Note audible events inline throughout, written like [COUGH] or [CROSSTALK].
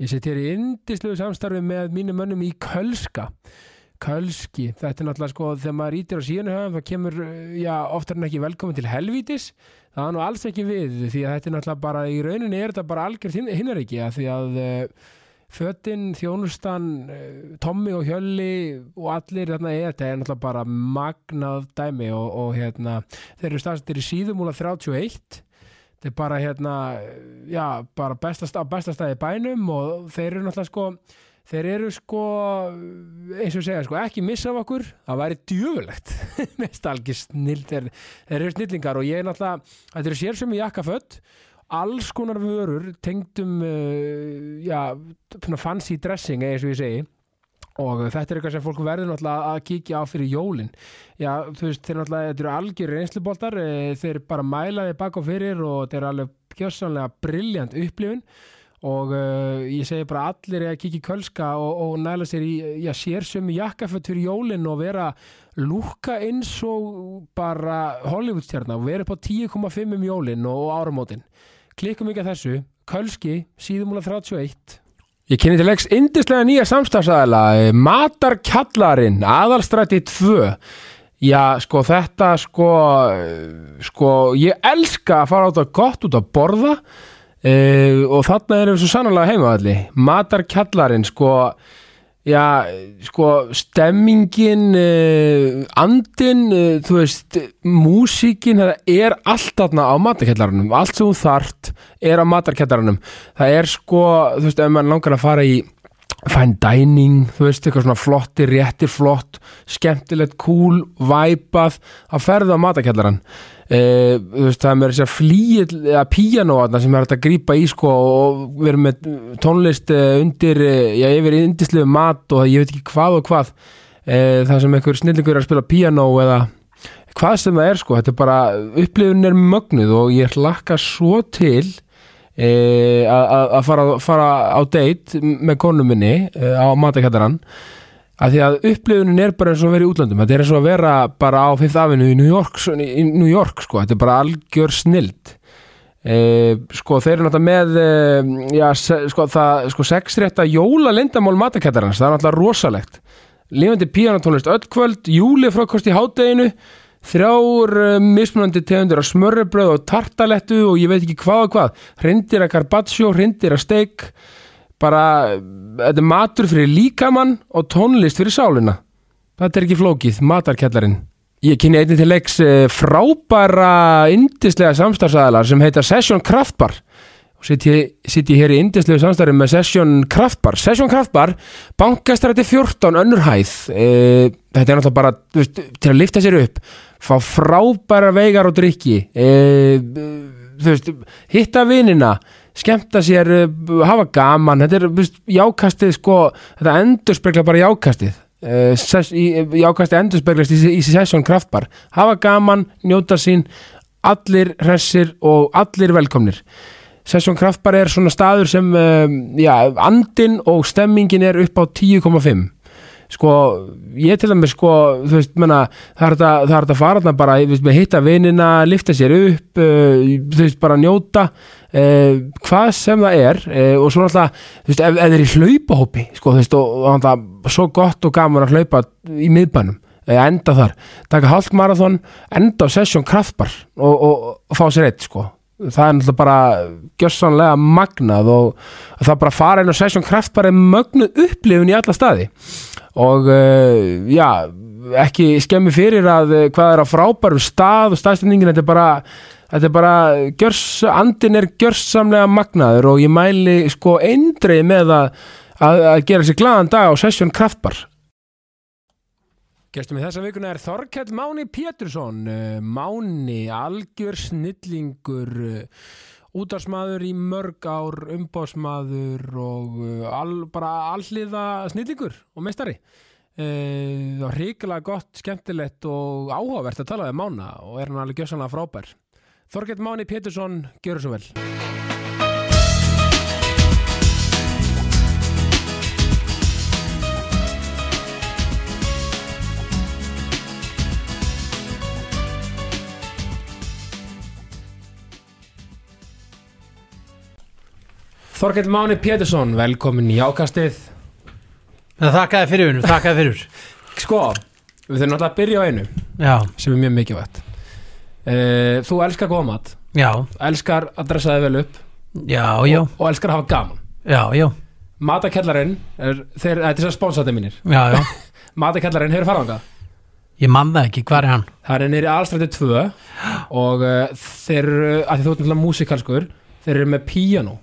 Ég sitt hér í indisluðu samstarfi með mínum mönnum í Kölska. Kölski, þetta er náttúrulega sko, þegar maður ítir á síðan höfum, það kemur, já, oftar en ekki velkomin til helvítis. Það er nú alls ekki við, því að þetta er náttúrulega bara, í rauninni er þetta bara algjörð hinnar ekki, að því að uh, fötin, þjónustan, uh, Tommi og Hjölli og allir þarna er þetta er náttúrulega bara magnað dæmi og, og hérna, þeir eru staðstir í síðumúla 31 þetta er bara hérna já, bara bestast, á bestastæði bænum og þeir eru náttúrulega sko þeir eru sko eins og segja sko, ekki missa af okkur. Það væri djöfulegt [LAUGHS] mest algjör snill þeir, þeir eru snillingar og ég er náttúrulega, þetta eru sér sem í jakkafött alls konar vörur tengdum uh, já, fancy dressing eins og ég segi og þetta er eitthvað sem fólk verður náttúrulega að kíkja á fyrir jólin. Já, þú veist, þeir náttúrulega, þetta eru algjör reynsluboltar, eh, þeir bara mælaði bak og fyrir og þetta er alveg kjössanlega brilljant upplifun. Og uh, ég segi bara allir að kíkja í kölska og, og næla sér í já, sér sömu jakkafött fyrir jólin og vera lúka eins og bara Hollywoodstjarnar og vera upp á 10,5 um jólin og, og áramótin. Klikkum ekki að þessu, kölski síðumúla 31 Ég kynni til leiks indislega nýja samstagsæðala Matarkjallarinn aðalstræti 2 Já, sko þetta sko sko ég elska að fara át að gott út að borða uh, og þarna erum við svo sannlega heimaðalli Matarkjallarinn sko já, sko stemmingin uh, andin uh, þú veist, músíkin það er allt þarna á matarkjallarunum. Allt sem þú þart er á matarkjallarunum. Það er sko, þú veist, ef maður langar að fara í fine dining, þú veist, eitthvað svona flotti, réttir flott, skemmtilegt, cool, væpað. Að ferða á matakjallaran uh, þú veist, það er með þess að flýið eða píjanóatna sem er hægt að grípa í sko og við erum með tónlist uh, undir, uh, já, yfir indisliðu mat og ég veit ekki hvað og hvað. Uh, það sem einhver snillingur er að spila píjanó eða hvað sem það er sko, þetta er bara upplifun er mögnuð og ég hlakka svo til e, að fara, fara á date með konu minni e, á matakættaran að því að upplifunin er bara eins og að vera í útlandum þetta er eins og að vera bara á Fifth Avenue í New York, í New York sko. þetta er bara algjör snild. E, sko þeir eru náttúrulega með e, já, se, sko það sko sexrétta jóla lindamál matakættarans það er náttúrulega rosalegt. Lifandi píanatónlist öll kvöld, júli frákost í hádeginu þrjár uh, mismunandi tegundir af smörrebröð og tartalettu og ég veit ekki hvað og hvað. Hrindir að carpaccio, hrindir að steik bara, þetta er matur fyrir líkamann og tónlist fyrir sálina. Þetta er ekki flókið, matarkjallarinn. Ég kynni einnig til leiks uh, frábæra indislega samstarfsæðalar sem heita Session Kraftbar og sitt ég, ég hér í indislegu samstarfi með Session Kraftbar Session Kraftbar, bankastræti 14 önnur hæð. E, þetta er náttúrulega bara veist, til að lifta sér upp fá frábæra veigar og drikki e, veist, hitta vinina skemmta sér, hafa gaman þetta er veist, jákastið sko, þetta endur spekla bara jákastið e, jákastið endur speklast í, í Session Kraftbar. Hafa gaman, njóta sín allir hressir og allir velkomnir. Session Kraftbar er svona staður sem um, já, andin og stemmingin er upp á 10,5 sko, ég til dæmis sko, þú veist, menna, það er þetta faraðna bara, þú veist, með hitta vinina lifta sér upp, uh, þú veist, bara njóta uh, hvað sem það er uh, og svo náttúrulega þú veist, ef það er í hlaupahópi sko, þú veist, og, náttúrulega svo gott og gaman að hlaupa í miðbænum enda þar, taka halkmarathon enda á Session Kraftbar og, og, og fá sér eitt, sko það er náttúrulega bara gjössanlega magnað og það bara fara inn á Session Kraft bara mögnuð upplifun í alla staði. Og uh, já, ekki skemmi fyrir að uh, hvað er á frábærum stað og staðstendingin, þetta er bara þetta er bara, gjörs, andin er gjörsamlega magnaður og ég mæli sko eindreið með að, að, að gera sér glaðan dag á Session Kraftbar Gestum í þessa vikuna er Þorkell Máni Pétursson, Máni, algjör snillingur, útarsmaður í mörg ár, umbásmaður og all, bara alliða snillingur og meistari. Það var hrigilega gott, skemmtilegt og áhugavert að tala um Mána og er hann alveg gjössanlega frábær. Þorkell Máni Pétursson, gjör svo vel. Þorkell Máni Pétursson, velkomin í ákastið. Þakkaði fyrir unum, þakkaði fyrir. Sko, við þurfum náttúrulega að byrja á einu Já, sem er mjög mikilvægt. Uh, Þú elskar góða mat. Já, elskar að dressa þig vel upp. Já, já, og, og elskar að hafa gaman. Já, já, Matakellarinn, er, þeir, þetta er að spónsætti mínir. Já, já. [LAUGHS] Matakellarinn hefur faranga Ég man það ekki, hvað er hann? Það er nýri allstrætti 2 [GASPS] og uh, þeir eru, að því þú ert náttúrulega músikalskur þeir eru með píano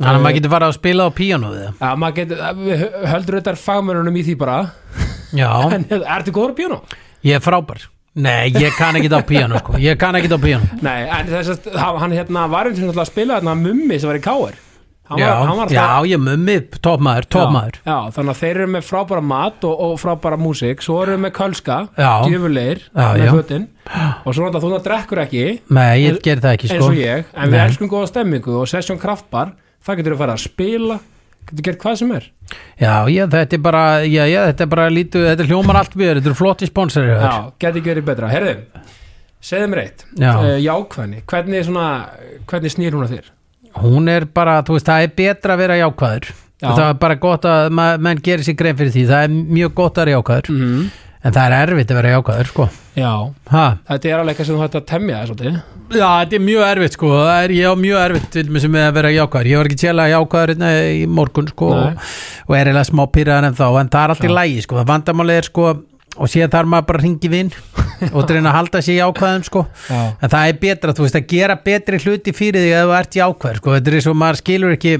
Þannig að Eh, maður getur farið að spila á píano við það. Já, maður getur, við höldur þetta fagmörunum í því bara. Já, [LAUGHS] En ertu góður á píano? ég er frábær. Nei, ég kann ekki á píano sko. Ég kann ekki á píano Nei, en þess að hann hérna var og náttúrulega að spila þarna mummi sem var í hann Já, var, já, ég mummi, toppmaður, toppmaður já, já, þannig að þeir eru með frábæra mat og, og frábæra músík. Svo eru með kölska, djöfulegir með já. fötin. Og svo náttúrulega þú náttúrulega drekkur ekki. Nei, ég ger það ekki sko. ég, en við elskum góða stemmingu og sesjón kraftbar, það getur að fara að spila. Getur gert hvað sem er. Já, já, þetta er bara, já, já, þetta er bara lítið, þetta er hljómar allt við, þetta eru flotti sponsorir já, getur verið betra, herðu segðu mér eitt, uh, jákvæðni. Hvernig, svona, hvernig snýr hún að þér? Hún er bara, þú veist, það er betra að vera jákvæður. Já. Það er bara gott að menn gerir sér grein fyrir því. Það er mjög gott að vera jákvæður. Mm. En það er erfitt að vera jákvæður, sko. Já, ha. þetta er alveg eitthvað sem þú hætti að temja það svolítið. Já, þetta er mjög erfitt, sko. Það er, Ég á mjög erfitt sem að vera jákvæður. Ég var ekki tjela jákvæður hérna í morgun, sko Nei. og, og er eiginlega smá pyrraðar en þá. En það er allt í Já. lægi, sko. Það vandamáli er, sko Og síðan þarf maður bara að ringi vinn [LAUGHS] og reyna að halda sér jákvæðum, sko. Já, En það er betra, þú veist, að gera betri hluti fyrir því að þú ert jákvæður, sko, þetta er eins og maður skilur ekki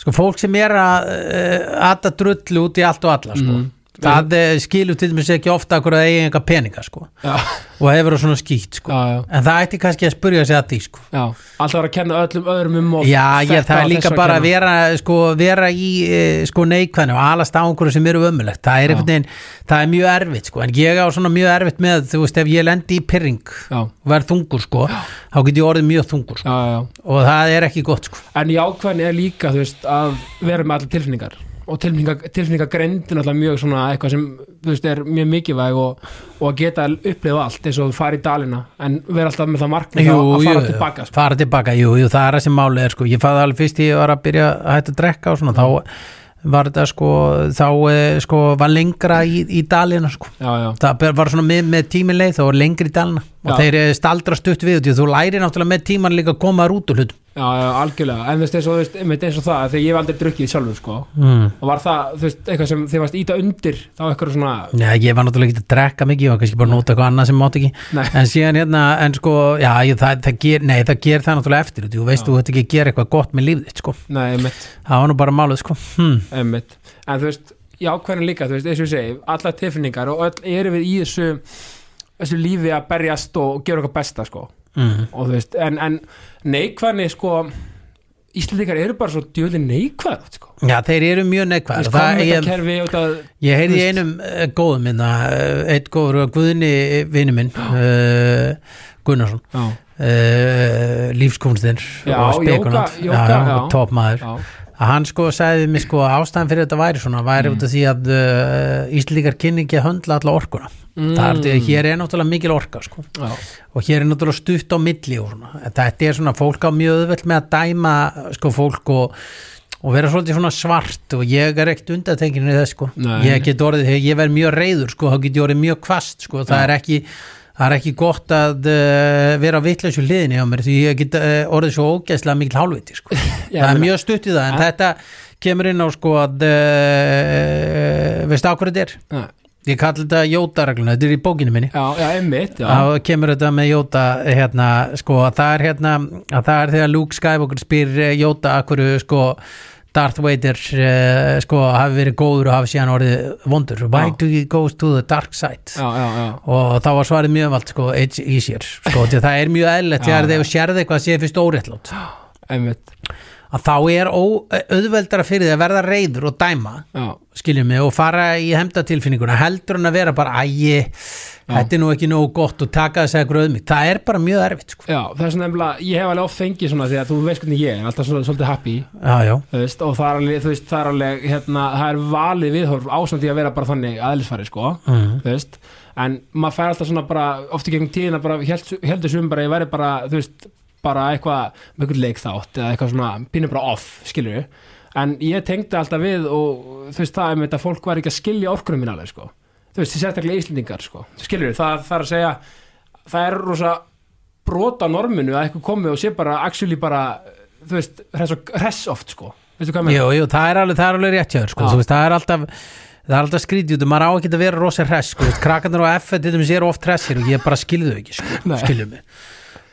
sko, fólk sem er að uh, aða drullu út í allt og alla, sko. Mhm. Það uh, skilur til dæmis ekki ofta okkur að eiga enga peninga, sko. Já, og hefur það svona skýtt, sko. Já, já, en það ætti kannski að spurja sig að því, sko. Alltaf að kenna öllum öðrum um Já, ég, það er líka bara að vera, sko, vera í eh, sko, neikvæðinu og alast á einhverju sem eru ömulegt það er, veginn, það er mjög erfitt sko. en ég á svona mjög erfitt með þú veist, ef ég lendi í pyrring og verð þungur sko, þá get ég orðið mjög þungur sko. já, já. Og það er ekki gott sko. En jákvæðin er líka, þú veist, að vera með allar tilfinningar og tilfinninga, tilfinningagrindin alltaf mjög svona eitthvað sem, veist, er mjög mikilvæg og, og að geta upplifa allt eins og þú fari í dalina en vera alltaf með það markmið jú, að fara jú, tilbaka sko. fara tilbaka, jú, jú, það er það sem máli er sko. ég fæði alveg fyrst ég var að byrja að hætta að drekka og svona, þá var þetta sko, þá eh, sko var lengra í, í dalina sko Já, já, það var svona með, með tíminleið þá var lengri í dalina og Já. þeir eh, staldra stutt við því að þú læri náttúrulega með tíman líka að koma þar út úr hlutum já, já, algjörlega en þú veist, eins og, veist, eins og það þegar ég hef aldrei drukkið sjálfur, sko mm. og var það, þú veist, eitthvað sem þið varst íta undir þá eitthvað svona, Já, ég var náttúrulega ekki að drekka mikið, var kannski bara nota eitthvað annað sem mátt ekki Nei. en síðan hérna, en sko, já, ég, það, það ger, nei, það ger það náttúrulega eftir þú veist, Já. þú ætti ekki að gera eitthvað gott með lífið sko, nei, einmitt það var nú bara málið, sko hm. Einmitt. En þú veist, jákvæðin líka, þú veist, eins og ég mm. Og þú veist, en, en neikvæðni, sko, Íslandikar eru bara svo djöðli neikvæð, sko. Já, þeir eru mjög og það, ég, kerfi út að, ég heyrði einum uh, góðum minna, uh, eitt góður og Guðni vinnu minn uh, Gunnarsson. Uh, lífskunstinn Já, og spekulant. jóga- að hann sko sagði við mig sko ástæðan fyrir þetta væri svona væri Mm. út af því að uh, Íslíkar kynni ekki að höndla alla orkuna Mm. það er hér er náttúrulega mikil orka sko já, og hér er náttúrulega stutt á milli og svona þetta er svona fólk á mjög öðvöld með að dæma sko fólk og og vera svolítið svona svart og ég er ekkert undatenginu þess sko Nei. ég get orðið, ég verð mjög reyður sko þá get ég orðið mjög kvast sko það Já. er ekki það er ekki gott að uh, vera á vitleysu hliðinni á mér því ég get uh, orðið svo ógeðslega mikil hálfviti sko [LAUGHS] það er mjög stutt í það en Ja. þetta kemur inn á sko að uh, veistu á hverju þetta er? já, Ég kalli þetta jótaregluna, þetta er í bókinu minni já, já, einmitt, þá kemur þetta með Jóta hérna, sko, að það er hérna að það er þegar Luke Skywalker spyr eh, Jóta akkur, sko Darth Vader, uh, sko, hafi verið góður og hafi síðan orðið vondur. Why Já. do you go to the dark side? já, já, og þá var svarið mjög vald, sko, it's easier sko, það er mjög eðlilegt Já, þegar þú sérði eitthvað að sé fyrst óréttlátt. Einmitt, að þá er auðveldara fyrir því að verða reyður og dæma já, skiljum mig og fara í hefndatilfinninguna heldur en að vera bara ægi þetta er nú ekki nógu gott og taka þess að gröðmig það er bara mjög erfitt sko. já, það er svona nefnilega, ég hef alveg oft fengið svona því að þú veist hvernig ég er, alltaf svona, svolítið happy. Já, veist, og það er alveg, þú veist, það er alveg hérna, það er valið viðhorf ásamt í að vera bara þannig aðlisfari, sko, mm. þú veist. En maður fær alltaf svona bara, oft í gegnum tíðina bara, held, heldur sum bara, ég væri bara, þú veist bara eitthvað með eitthvað leikþátt eða eitthvað svona pínum bara off, skilur við en ég tengdi alltaf við og þú veist það þetta fólk var ekki að skilja orkunum mín alveg sko, þú veist, sérstaklega Íslendingar sko, skilur við, það, er að segja það er rosa brota norminu að eitthvað komi og sé bara actually bara, þú veist, hress, oft sko, veistu hvað með Jú, jú, það er alveg, það er alveg rétt hjá þér sko. Já. Þú veist, það er alltaf það er alltaf skrítið út, maður á ekki að vera rosa hress sko. krakkarnir á F til dæmis eru oft hressir og ég bara skilðu þau ekki, sko. Nei. skilju mig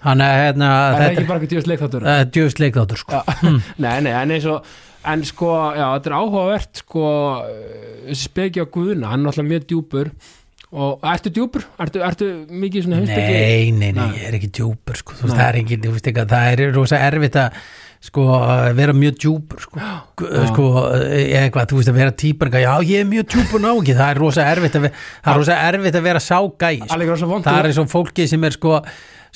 þannig að hérna, það er þetta ekki bara ekki djúst leikþáttur er djöfust leikþáttur sko. [LAUGHS] Nei, nei, en eins og en sko, já, þetta er áhugavert sko, eh, á Guðuna hann er alltaf mjög djúpur og ertu djúpur? Ertu, ertu mikið svona heimspeki? Nei, nei, nei, ég er ekki djúpur sko. Þú veist, það er ekki, þú veist ekki að það er rosa erfitt að sko, vera mjög djúpur sko, Já. sko eh, eitthvað, þú veist að vera típar já, ég er mjög djúpur ná ekki, það er rosa erfitt að vera, er rosa erfitt að vera sá gæi sko. Það er eins og fólki sem er sko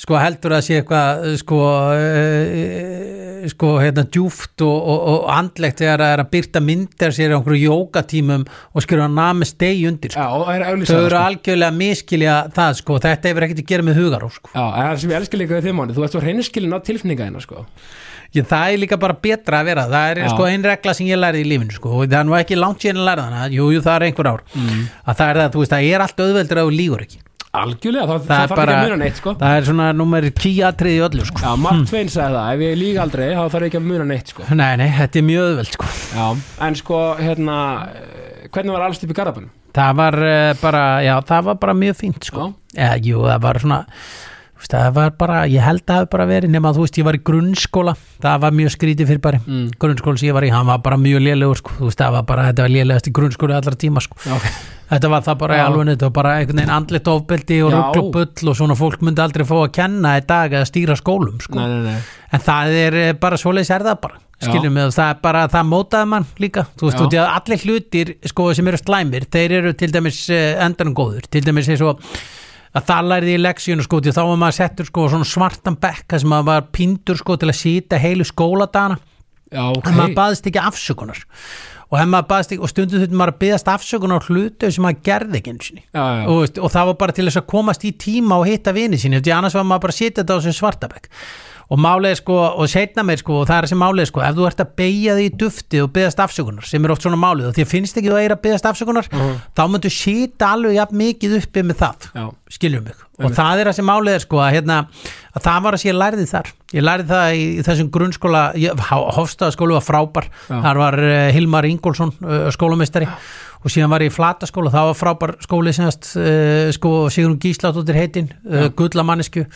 sko heldur að sé eitthvað sko uh, sko hérna djúft og, og, og andlegt þegar það er að byrta myndir sér á einhverju jókatímum og skilur að nami stegi undir sko. Já, er þau eru sko. algjörlega miskilja það sko, þetta hefur ekkert að gera með hugar sko. Já, það sem ég elskar líka við þeim mánu þú ert svo hreinskilin á tilfinninga þeina sko. Ég, það er líka bara betra að vera það er Já. sko einn regla sem ég lærði í lífinu sko, og það er nú ekki langt síðan að læra hana jú, jú, það er einhver ár mm. að það er það, þú veist, það er allt auðveldur að þú lígur ekki Algjörlega, það, Það það, þarf ekki að muna neitt sko. það er svona nummer kíatrið í öllu sko. Já, Mark Twain sagði það, ef ég lík aldrei þá þarf ekki að muna neitt sko. nei, nei, þetta er mjög auðveld sko. Já, en sko, hérna hvernig var allst upp í Garabun? það var uh, bara, já, það var bara mjög fínt sko. eða, jú, það var svona veist, það var bara, ég held að það hafi bara verið nema að þú veist, ég var í grunnskóla það var mjög skrítið fyrir bara Mm. grunnskóla sem ég var í, hann var bara mjög lélegur sko. þú veist, það var bara, þetta var lélegast í grunnskóla allra tíma sko. Já, ok. þetta var það bara í Já. alveg, þetta var bara einhvern veginn andlit ofbeldi og rugl og bull og svona fólk myndi aldrei fá að kenna í dag eða stýra skólum sko. Nei, nei, nei. en það er eh, bara svoleiðis er það bara skiljum við, það er bara, það mótaði mann líka, þú veist, út í að allir hlutir sko, sem eru slæmir, þeir eru til dæmis uh, endanum góður, til dæmis eins og að það lærði í leksíunu sko, því þá var maður settur sko svona svartan bekka sem maður var pindur sko til að sýta heilu skóladana Já, ok. en maður baðist ekki afsökunar. Og, ekki, og stundum þurftum maður að byggast afsökunar hlutu sem maður gerði ekki já. og, og það var bara til þess að komast í tíma og hitta vini síni, því annars var maður bara að sitja þetta á sem svartabæk og málið sko, og setna meir sko, og það er þessi málið sko, ef þú ert að beigja því í dufti og byggast afsökunar, sem er oft svona málið og því finnst ekki þú að er að byggast afsökunar Mhm. þá myndu sita alveg jafn mikið uppi með það, Já. skiljum mig og Einmitt. það er þessi málið er sko að, hérna, að það var að sé ég lærði þar ég lærði það í, í þessum grunnskóla Hofstaðaskólu var frábær Já. þar var uh, Hilmar Ingólfsson uh, skólamestari og síðan var ég í flataskóla það var frábær skóli semast uh, sko, Sigrun Gísláttúttir heitin uh, gullamannisku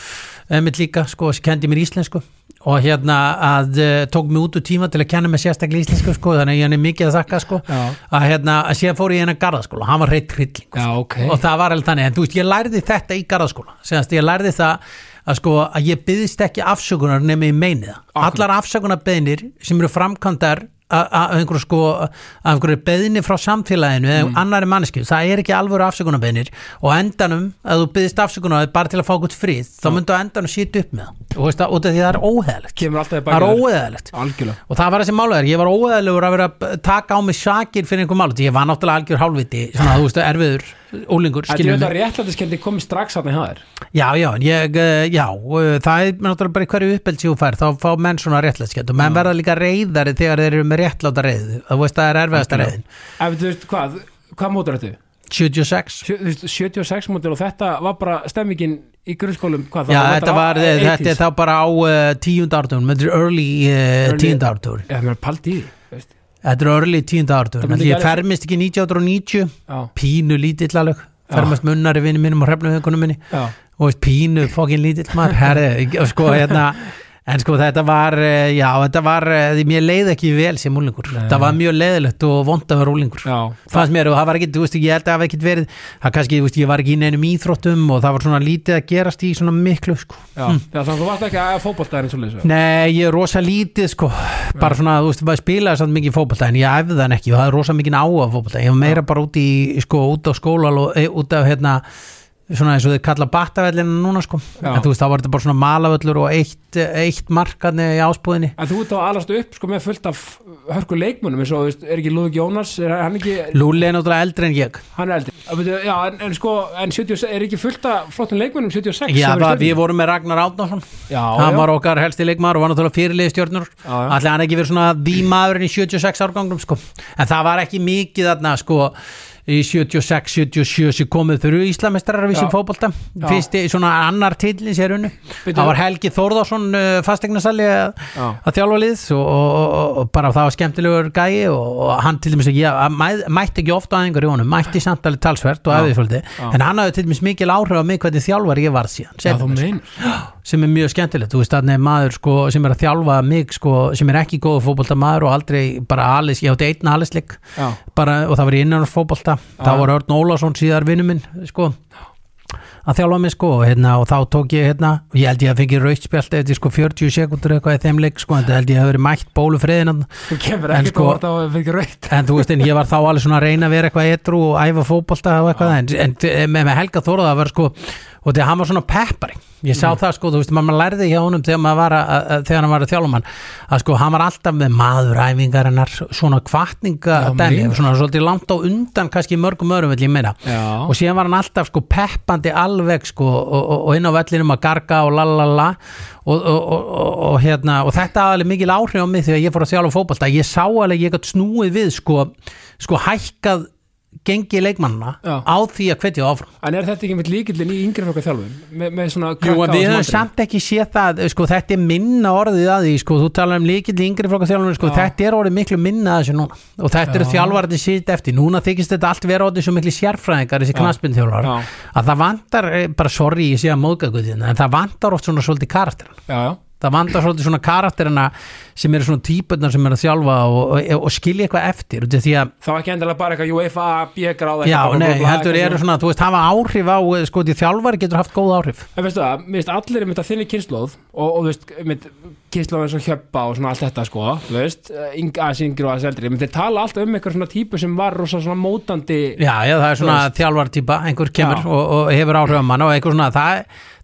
mitt líka sko, sem kendi mér íslensku. Og hérna að tók mig út úr tíma til að kenna mig sérstaklega íslensku sko, þannig að ég er mikið að þakka sko, Já. að hérna að síðan fór ég í hennar garðaskóla, hann var reitt hrylling Já, ok. og það var alveg þannig, en þú veist, ég lærði þetta í garðaskóla, semast ég lærði það að sko, að ég byggðist ekki afsökunar nema ég meini það, allar afsökunarbeðnir sem eru framkvæmdar að að einhverju sko að einhverju beðni frá samfélaginu eða Mm. annari manneski, það er ekki alvöru afsökunarbeðnir og endanum, að þú byggðist afsökunar bara til að fá gott frið, þá myndu á endanum sýta upp með það, og það, af því það er í það er Algjörlega. og það var þessi málegar, ég var óeðalegur að vera að taka á mig sakir fyrir einhver mál. Ég var náttúrulega algjör hálfviti, svona þú veist erfiður ólingur, Þetta er þetta réttlætiskendi komið strax hann í haður. já, já, ég, eh, já eh, það er náttúrulega bara hverju uppeld þú fær þá fá menn svona réttlætskend og menn verða líka reyðari þegar þeir eru með réttláta reyð það veist það er erfiðasta reyðin Ef þú veist hvað, hvað mótur þetta? 76 Sjö- þú veist, 76 mótil og þetta var bara stemmingin í grunnskólum hvað, Já, það þetta var, 80s. þetta er þá bara á tíund ártun, þetta er early, Early- tíund ártun Já, mér er því, veist. Þetta er early tíund ártun, Það myndi ég fermist ekki 1990 Já, pínu lítill alveg. Fermast munnari vinni mínum og hrefnum vinkunum minni. Já, og pínu fokkin lítill maður. Herri, sko hérna [LAUGHS] en sko þetta var, eh, já þetta var eh, mér leið ekki vel sem úlingur Nei. það var mjög leiðilegt og vond að vera úlingur já. fannst mér og það var ekki, þú veist, ég held að það hafi ekkit verið það kannski, þú veist, ég var ekki í neinum íþróttum og það var svona lítið að gerast í svona miklu sko. Já, já þannig að þú varst ekki að fótboltaðin svo leysa. Nei, ég er rosa lítið sko bara svona, þú veist, maður spilaði samt mikið fótbolta en ég æfði þann ekki og það er rosa mikið áhuga fótbolta ég var meira bara út í, sko, út á svona eins og þið kalla battavellina núna sko en þú veist þá var þetta bara svona malavöllur og eitt, eitt markarni í áspúðinni En þú ert þá alast upp sko með fullt af hörku leikmunum eins og, er ekki Lúðvík Jónas, er hann ekki, Lúli er náttúrulega eldri en ég hann er eldri. Já, en, en sko, en 76, er ekki fullt af flottum leikmunum 76? Já, það, við vorum með Ragnar Átnarsson hann já. var okkar helsti leikmaður og var náttúrulega fyrirlið stjórnur allir hann ekki verið svona því maðurinn í 76 árgangum sko. en það var ekki mikið þarna sko í 76, 77 sem komið fyrir Íslamestrar við sem Já. fótbolta Já. fyrsti svona annar tillin sér unnu Bíddu. það var Helgi Þórðarsson uh, fastegnasali að Já. að þjálfa liðs og, og, og, og bara það var skemmtilegur gæi og, hann til dæmis ekki að, mæ, mætti ekki ofta aðeingar í honum, mætti samt alveg talsvert og Já. Já. en hann hafði til dæmis mikil áhrif á mig hvernig þjálfar ég varð síðan Já, sko mein. sem er mjög skemmtilegt þú veist þannig er maður sko, sem er að þjálfa mig sko, sem er ekki góð fótboltamaður og aldrei bara alis, ég átti einn alisleik Já, bara, og það var í innan fótbolta þá var Örn Ólafsson síðar vinnu minn sko, að þjálfa mig sko, hérna, og þá tók ég hérna, og ég held ég að fengi raustspjalt eftir sko 40 sekundur eitthvað í þeim leik sko, en það held ég að verið mætt bólufriðin þú kemur En ekkert sko- og fyrir ekki raut. en þú veist, en ég var þá alveg svona að reyna að vera eitthvað etru og æfa fótbolta og eitthvað en, en, en með, Helga Þóra það var sko og þegar hann var svona peppari ég sá það sko, þú veist, maður lærði hjá honum þegar, maður var að, að, þegar hann var að þjálfa mann að sko, hann var alltaf með maðuræfingarinnar svona kvartninga svona svolítið langt á undan kannski mörgum örum vill ég meina og síðan var hann alltaf sko peppandi alveg sko og, og, og inn á vellinum að garga og lalala. Og, og, og, og, og hérna og þetta aðalega mikil áhrif á mig þegar ég fór að þjálfa fótbolta ég sá alveg ég gætt snúið við sko, sko hækkað gengi leikmannna Já. á því að hvetja áfram En er þetta ekki með líkillin í yngri flokkar þjálfun? Me, með svona Jú, en við höfum samt ekki séð það sko, þetta er minna orðið að því sko, þú talar um líkill í yngri flokka þjálfur sko, þetta er orðið miklu minna að þessu núna og þetta eru Já. þjálfarið sitt eftir núna þykist þetta allt vera orðið svo miklu sérfræðingar þessi knaspinn þjálfar Já. að það vantar, eh, bara sorry ég sé að móðgækuðina en það vantar oft svona svolítið karakter Já, já. Það vantar svolítið svona karakterina sem eru svona típurnar sem eru að þjálfa og, og, og skilja eitthvað eftir Það var ekki endilega bara eitthvað UEFA, B-gráð Já, nei, heldur eru svona, þú veist, hafa áhrif á, sko, því þjálfari getur haft góð áhrif. En veistu það, mér veist allir er mynd að þinni kynnslóð og, og þú veist, mynd kynnslóð eins og hjöppa og svona allt þetta sko þú veist, aðeins yngri og aðeins eldri þeir tala alltaf um eitthvað svona típu sem var rosa svona mótandi Já, já,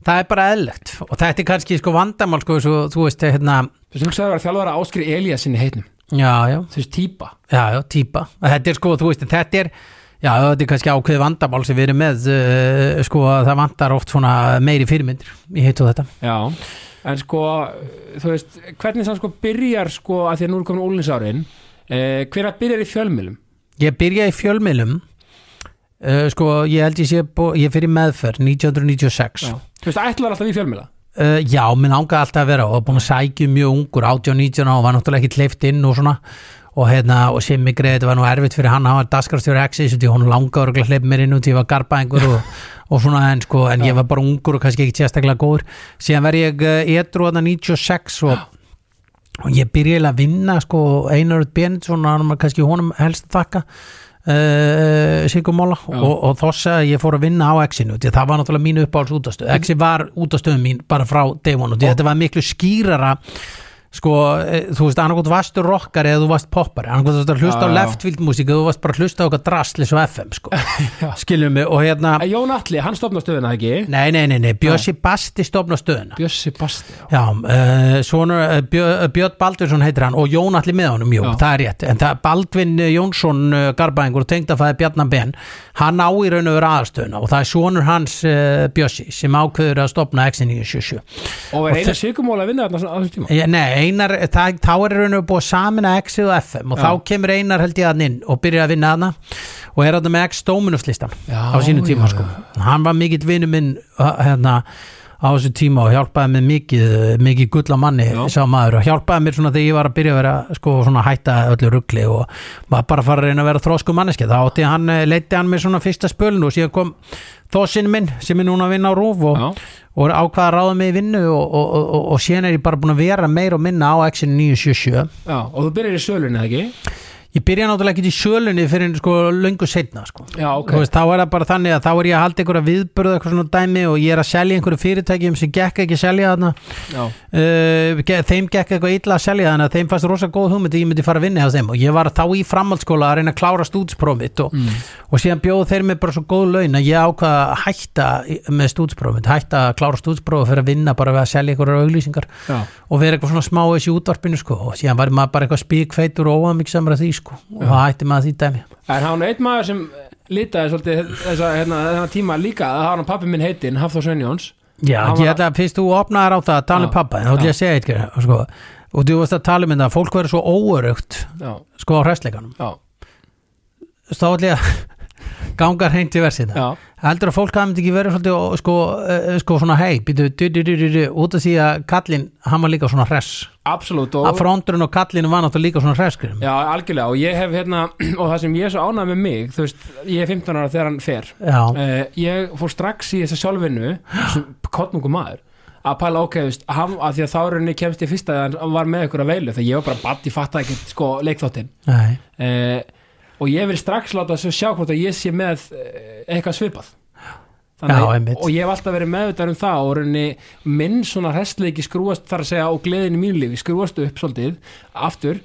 það er það, það bara eðlegt og þetta er kannski sko vandamál, sko, svo, þú veist, hérna, þú veist, hugsaði að vera þjálfara áskri Elías sinni heitnum, já, já, þú veist, típa. Já, já, týpa. Þetta er sko, þú veist, þetta er, já, þetta er kannski ákveð vandamál sem við erum með, uh, sko, að það vantar oft svona meiri fyrirmyndir í heitu þetta. Já, en sko þú veist, hvernig sann sko byrjar sko að því að nú er komin ólinsárin eh, hvernig byrjar í fjölmilum Ég byrja í fjölmiðlum, uh, sko, ég held ég sé, bó- ég fyrir meðferð 1996. Já. þú veist, ætlar alltaf í fjölmila Uh, já, minn langaði alltaf að vera og búin að sækja um mjög ungur, 18-19 og var náttúrulega ekki hleyft inn og svona. Og hérna, og sem mig greið, þetta var nú erfitt fyrir hann hann var daskarstjóri Axis, því hún langaði að hleypa mér inn út, ég var garbaðingur og, og svona, en sko, en ég var bara ungur og kannski ekki sérstaklega góður, síðan verð ég uh, etru þarna 96 og og ég byrjaði að vinna sko Einarud Benetsson, hann var kannski honum helst þakka uh, Sigurmóla og, og þoss að ég fór að vinna á X-inu því að það var náttúrulega mínu uppáhalds útastöð X var útastöðum mín bara frá day one og að þetta var miklu skýrara sko, eh, þú veist, annarkot varstu rockari eða þú varst poppari, annarkot varstu að hlusta á leftfield músík eða þú varst bara að hlusta á eitthvað drastlis og FM sko, [LAUGHS] skiljum mig og hérna, Jón Atli, hann stofna stöðuna ekki? Nei, nei, nei, nei Bjössi Basti stofna stöðuna. Bjössi Basti já. Já, uh, svona, uh, Bjö, Björn Baldursson heitir hann og Jón allir með honum, jú, Já. það er rétt. En það, Baldvin Jónsson uh, Garbaðingur og tengdafæði Bjarnar Ben hann á í raun og vera aðstöðuna og það er sonur hans Bjössi sem ákveður að stopna X977 og einu sigumóla að vinna þarna á þessum tíma Ég- Nei, Einar, það, þá er raun og búið að samina X og FM og Já. þá kemur Einar held ég að inn og byrjar að vinna hana og er þarna með X Dominuslistan Já, á sínu tíma já, sko. hann var mikill vinnu minn hérna á þessu tíma og hjálpaði mér mikið mikið gulla manni Já. sá maður og hjálpaði mér svona þegar ég var að byrja að vera sko svona hætta öllu ruggli og var bara fara að reyna að vera þrósku manneski þá átti hann, eh, leiddi hann mér svona fyrsta spölun og síðan kom þósinn minn sem er núna að vinna á rúf og, Já. og ákvaða að ráða mig í vinnu og, og, og, og, og síðan er ég bara búin að vera meira og minna á X977 Já, og þú byrjar í sölunni ekki ég byrja náttúrulega ekki í sjölunni fyrir sko löngu setna sko. Já, ok. Þú veist, þá er það bara þannig að þá er ég að halda einhverja viðbörðu eitthvað svona dæmi og ég er að selja einhverju fyrirtækjum sem gekk ekki að selja þarna. Uh, þeim gekk eitthvað illa að selja þannig að þeim fannst rosa góð hugmynd að ég myndi fara að vinna hjá þeim. Og ég var þá í framhaldsskóla að reyna að klára stúdspróf mitt og, mm. og síðan bjóðu þeir mig bara svo góð laun að ég ákvaða að hætta með stúdspróf mitt, hætta að klára stúdspróf og fyrir að vinna bara við að selja einhverjar auglýsingar og sko og og og það hætti maður því dæmi. En hann er einn maður sem litaði svolítið þessa, hérna, þennan tíma líka að hann pappi minn heitinn, Hafþór Sveinjóns. Já, ég ætla að fyrst þú opnaðar á það að tala um pappa en þá ætla ég að segja eitthvað sko, og þú veist að tala um þetta að fólk verður svo óörugt sko á hræsleikanum. Já, þá ætla ég að ganga hreint í versið. Heldur að fólk hafði ekki verið svolítið sko, sko svona hei, út af því að kallinn, hann var líka svona hress. Absolutt og að fronturinn og kallinn var náttúrulega líka svona hresskrið Já, algjörlega og ég hef hérna [CLEARS THROAT] og það sem ég er svo ánægð með mig veist, ég er 15 ára þegar hann fer. Uh, ég fór strax í þessa sjálfinu sem kottnungu maður að pæla ok, þú veist, hann, að því að þá henni kemst ég fyrst að hann var með ykkur að veilu þegar ég var bara ég fatta ekkert sko uh, og ég vil strax láta svo sjá hvort að ég sé með uh, eitthvað svipað. Já, einmitt. og ég hef alltaf verið meðvitað um það og rauninni minn svona hestleiki skrúast þar að segja og gleðin í mínu lífi skrúast upp svolítið aftur.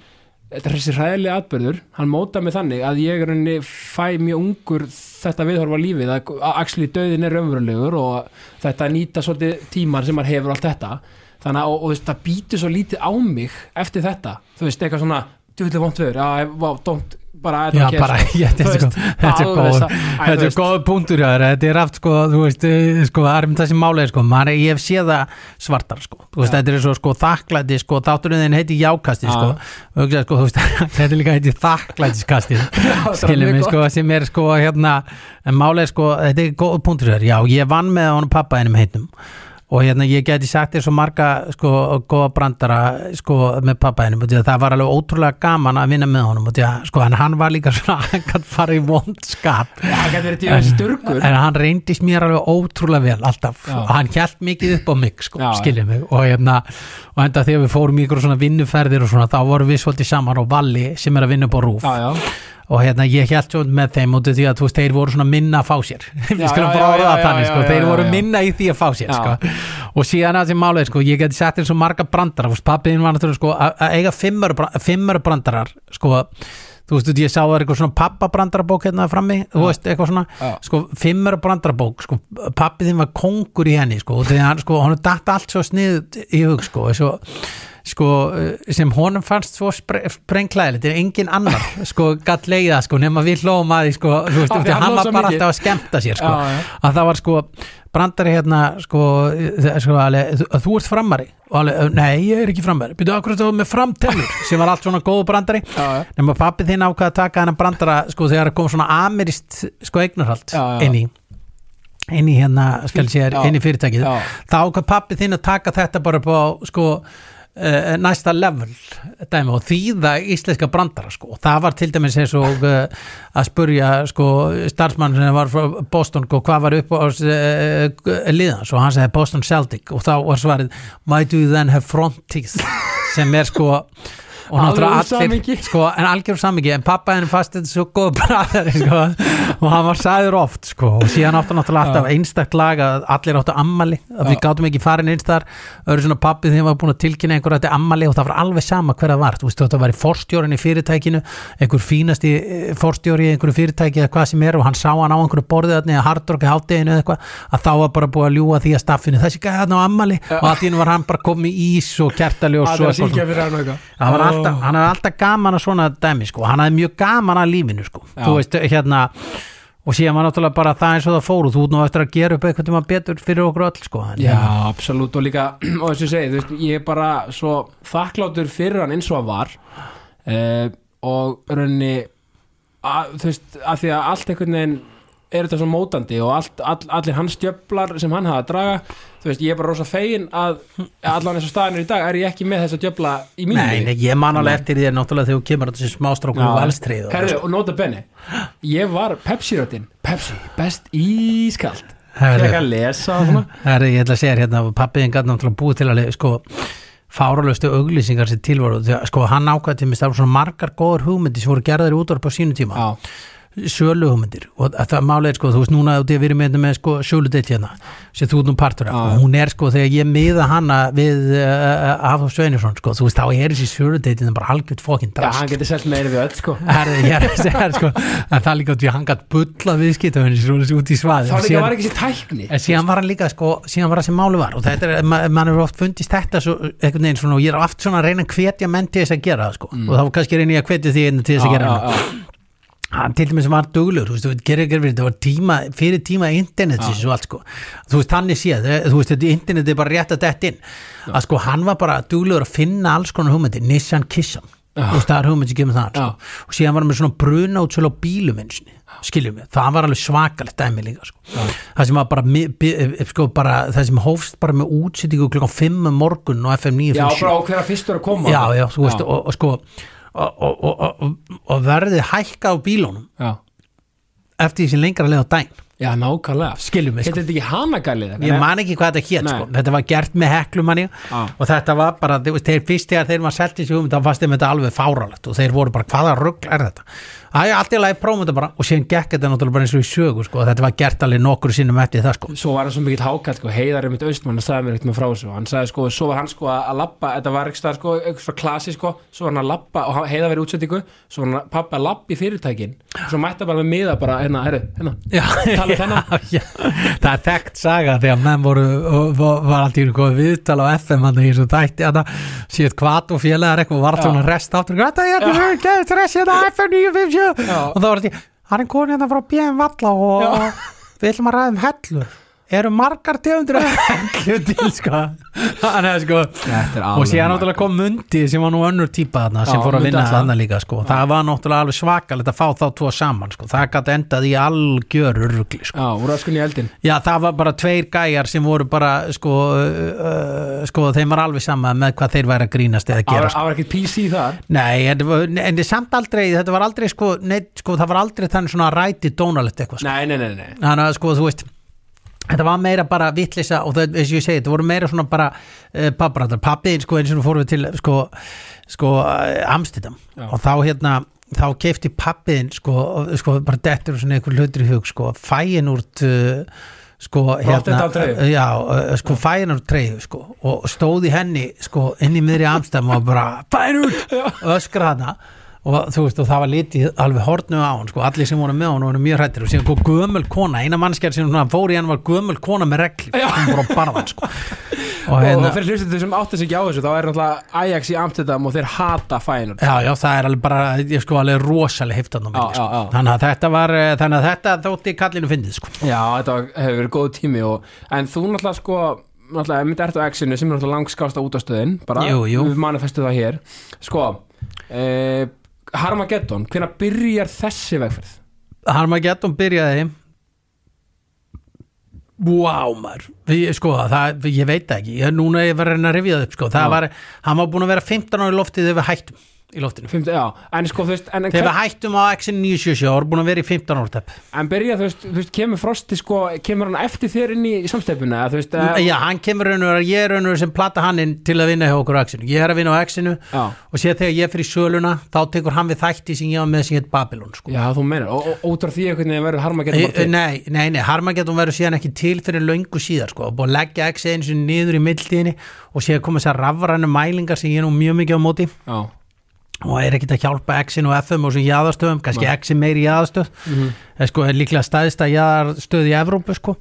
Þetta er þessi hræðilega atbyrður hann móta mig þannig að ég rauninni fæ mjög ungur þetta viðhorfa lífið að, að axli döðin er raunverulegur og þetta nýta svolítið tímar sem maður hefur allt þetta. Þannig að og, og, það býtur svo lítið á mig eftir þetta, þú veist, eitthvað svona djúvillig vont veður, já, vá, don't bara, já bara [LAUGHS] ég, þetta er sko- þetta er góð þú þetta er góð punktur þér þetta er aft sko, þú veist, eh, sko það er um þessi málega sko, maður, ég hef séð það svartar sko, veist, Já. þetta er svo sko þakklæti sko, þátturinn þinn heiti jákasti sko, hugsa, sko, veist, [LAUGHS] þetta er líka heiti þakklætiskasti [LAUGHS] mjög við sko, sem er sko hérna, en málega sko, þetta er góð punktur já, ég vann með honum pappa einum heitum og hérna ég geti sagt þér svo marga sko góða brandara sko með pappaðinum og það var alveg ótrúlega gaman að vinna með honum og sko en hann var líka svona [LAUGHS] hann gæti fara í vondskap styrkur en hann reyndist mér alveg ótrúlega vel alltaf. Já. og hann hjælt mikið upp á mig sko, Já, skiljum mig. Og hérna og enda þegar við fórum ykkur svona vinnuferðir og svona þá vorum við svolítið saman á Valli sem er að vinna upp á Rúf já, og hérna ég held svo með þeim út af því að þú veist, þeir voru svona minna að fá sér. [LAUGHS] Við skulum bara orða þannig sko, já, þeir já, voru já. minna í því að fá sér sko. og síðan að því málega sko, ég geti sett þér svo marga brandara pappiðin var náttúrulega sko, að eiga fimmur brandarar sko, þú veist, ég sá það er eitthvað svona pappabrandarabók hérna frammi, þú veist, eitthvað svona? Sko, fimmur brandarabók sko, pappiðin var kongur í henni sko, og sko, eh, sem honum fannst svo spre, sprengklæðilegt, en engin annar [LAUGHS] sko, gatt leiða, sko, nema við hlóum að sko, þú veist, því hann var bara alltaf að skemmta sér, sko, Já, já. að það var, sko brandari hérna, sko, þe- sko alveg, þú, ert framari og alveg, nei, ég er ekki framari, byrju akkur þetta með framtennur, [LAUGHS] sem var allt svona góðu brandari já, já. nema pappi þinn ákvað að taka hennan brandara, sko, þegar kom svona amirist, sko, eignarhald já. inn í inn í hérna, skal sér, Já. inn í fyrirtækið þá ákvað pappi þinn að taka þetta bara á sko uh, næsta level dæmi og þýða íslenska brandara sko. Og það var til dæmis eins og uh, að spurja sko starfsmann sem var frá Boston og hvað var upp á uh, liðans og hann segði Boston Celtic og þá var svarið do you then have front teeth? [LAUGHS] sem er sko og náttúrulega allir sko, en algjör samingi, en pappa henni fast þetta er svo góð bræðari sko, og hann var sæður oft sko, og síðan áttu náttúrulega alltaf einstakt lag að allir áttu ammali að við gátum ekki farin eins þar. Öðru svona pappi þegar var búin að tilkynna einhver að þetta ammali og það var alveg sama hver það var. Þú veist þetta var í forstjórin í fyrirtækinu einhver fínasti eh, forstjóri í einhverju fyrirtæki eða hvað sem er og hann sá hann á einhverju borðið þarna eða hardrock í hátteginu eða eitthvað að að að Það að var alltaf, hann hafði alltaf gaman að svona dæmi sko, hann hafði mjög gaman að lífinu sko, Já. þú veist, hérna og síðan var náttúrulega bara það eins og það fór og þú ert nú eftir að gera upp eitthvað tíma betur fyrir okkur öll sko, en, Já, absolutt og líka [CLEARS THROAT] og þess að segja, þú veist, ég er bara svo þakkláttur fyrir hann eins og hann var uh, og rauninni að, þú veist, að því að allt einhvern veginn er þetta svo mótandi og allt, all, allir hans djöflar sem hann hafa að draga þú veist, ég er bara rosa fegin að allan eins og staðinur í dag er ég ekki með þessa djöfla í mínu Nei, ég man alveg eftir því náttúrulega þegar þú kemur þessi smástrókur og valstrið og og nota benni ég var Pepsi-röttin Pepsi, best ískalt. Herðu. þegar að lesa svona. Það er, ég ætla að segja hérna, pappiðin gæti náttúrulega búið til að le- sko, fáralöstu auglýsingar sem tilvaru sko hann ákvæði til mig það voru svona margar góður hugmyndir sem voru gerðar í útvarp á sínu tíma. Já, sölu hugmyndir og að það málega er sko þú veist núna þú við erum með, með sko sölu deitt hérna sem þú ert nú partur af. Já. og hún er sko þegar ég miða hana við uh, Hafþór Sveinisson sko þú veist þá er þessi sölu deitin bara algjört fokkin já hann drast getur selt meiri við öll sko. Ég er að sko að það er líka að hann gætt bulla viðskiptafinni svo út í svaði Þá líka var ekki sér tækni. En síðan var hann líka sko, síðan var það sem máli var. Og þetta er, ma mann hefur oft fundist þetta svo, veginn svona og ég er oft svona að reyna að hvetja menn til þess að gera það sko. Og þá kannski reyna ég að hvetja því til þess að gera Mm. Það. Hann til dæmis var verið þetta var tíma, fyrir tíma internetsins og allt sko, þú veist, hann er séð eh, þú veist, þetta internet er bara rétt að detta inn. Að sko, hann var bara duglur að finna alls konar hugmyndir, Nissan Já. þú veist, það er hugmynd sem kemur það sko. Já. og síðan var hann með svona bruna útsölu á bílum einsinni, skiljum við, það var alveg svakalegt dæmi líka, sko. Það sem var bara, bi- eh, sko, bara það sem hófst bara með útsýtingu klokkan 5 um morgun og FM Já, 957 bara á hverja fyrstur að koma. Já, já, þú veist, og, og sko og, og, og, verðið hækka á bílunum já, eftir því sem lengra leið á dæn já nákvæmlega skiljum við, sko. þetta ekki hanagalið? ég man ekki hvað þetta hétt sko. þetta var gert með heklumanni Já. og þetta var bara, þeir fyrst þegar þeir var selt í sig um þá fannst þeim þetta alveg fáralegt og þeir voru bara, hvaða rugl er þetta Æ, allt í lagi prófum þetta bara. Og síðan gekk þetta náttúrulega bara eins og í sögu sko. og þetta var gert alveg nokkur sinnum eftir það sko. Svo var hann svo mikill hákall sko, heiðar er mitt austmann, hann sagði mér eitthvað frá þessu. Hann sagði sko, svo var hann sko að lappa þetta var eitthvað sko, eitthvað svona klasi sko. Svo var hann að lappa og heiðar verið útsettingu svo var hann pappa að lappa í fyrirtækin. Svo mætti hann bara með miða bara, hérna, herru, hérna. Já, [LAUGHS] já, já. það er þekkt saga þegar menn voru og, og var alltaf viðtal á FM hann að það séð kvart og félagar eitthvað og var Já. svona rest áttur þetta er þetta geðið stress á FM 957 Já. og þá var þetta hann er konið hérna frá BM Valla og við ætlum að ræða um hellur eru margar tegundur til sko Þannig sko Þetta og síðan náttúrulega kom Mundi sem var nú önnur típa þarna sem Já, fór að vinna Atla. þarna líka sko. það var náttúrulega alveg svakalegt að fá þá tvo saman sko. það gæti endað í algjör urugli sko. Í það var bara tveir gæjar sem voru bara sko, uh, uh, sko þeim var alveg sama með hvað þeir væri að grínast eða Það gera var- það var ekkert PC þar nei en, en það er samt aldrei þetta var aldrei sko, neitt, sko það var aldrei þannig svona ræti dónalegt eitthvað sko. Nei, nei, nei, nei þannig að sko þú veist þetta var meira bara vittlisa og það, eins og ég segi, þetta voru meira svona bara uh, papprættar, pappiðin sko eins og fórum við til sko, sko uh, Amstidam Já. og þá hérna þá keifti pappiðin sko, og, sko bara dettur og svona einhver hlutur í hug sko fæin úr uh, sko treyju? já, sko fæin úr treyju sko og stóð í henni sko inn í miðri Amstidam og bara fæin út! Öskra hana og þú veist og það var litið alveg hortnu á hann sko, allir sem voru með hann voru mjög hrættir og síðan kom gömul kona, eina mannskjær sem svona fór í hann var gömul kona með regl sem voru á barðan sko. [LAUGHS] Og hérna, og fyrir hlustendur sem átti sig ekki á þessu þá er náttúrulega Ajax í Amsterdam og þeir hata fænur já, já, það er alveg bara ég sko alveg rosalega heftan á milli sko. þannig að þetta var eh, þannig að þetta þótti kallinu fyndið sko. Já, þetta hefur verið góð tími og, en þú náttúrulega sko náttúrulega myndi ert á X-inu sem er náttúrulega langskásta útastöðin bara, Jú, jú. við manifestu það hér. Sko eh, Harmageddon, hvenær byrjar þessi vegferð? Harmageddon byrjaði. Wow maður. Sko, það, ég veit ekki. Núna er ég var að rifja það upp sko. það var, hann var búin að vera 15 ára í loftið við hættum í loftinu. Fymta, já, en sko þú veist en, en, þegar við hættum á X-in 977 ára búin að vera í 15 ára tepp. En byrja þú veist, þú veist, kemur Frosti sko, kemur hann eftir þér inn í samstefuna þú veist, eh, Já, hann kemur raun og veru, ég er raun og veru sem plata hann inn til að vinna hjá okkur á X-inu. Ég er að vinna á X-inu já, og séð þegar ég fyrir söluna, þá tekur hann við þætti sem ég var með sem heit Babylon, sko. já, þú meinar og, og af því einhvern veginn verður Harmageddon nei, nei, nei, Harmageddon verður síðan ekki til fyrir löngu síðar, sko, og búið að leggja X eins og niður í mildtíðinni og séð koma þessar rafrænu mælingar sem ég er nú mjög mikið á móti. Já, og er ekkit að hjálpa X-in og FM og svo jáðastöðum, kannski. X-in meiri jáðastöð, Mhm. mm sko, er líklega staðista jáðastöð í Evrópu, sko.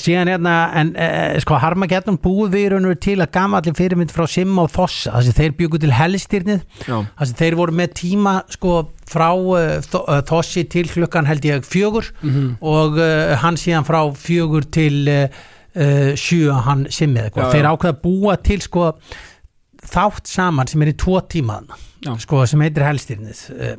síðan hérna, en eh, sko Harmageddon búið við raun og veru til að gamalli fyrirmynd frá Simma og Fossa, þess að þeir byggu til helstyrnið, já, þess að þeir voru með tíma sko frá uh, Þossi til klukkan held ég fjögur Mhm. og uh, hann síðan frá fjögur til uh, sjö hann Simmi eða eitthvað, þeir ákveða búa til sko þátt saman sem er í tvo tímaðna sko sem heitir helstyrnið uh,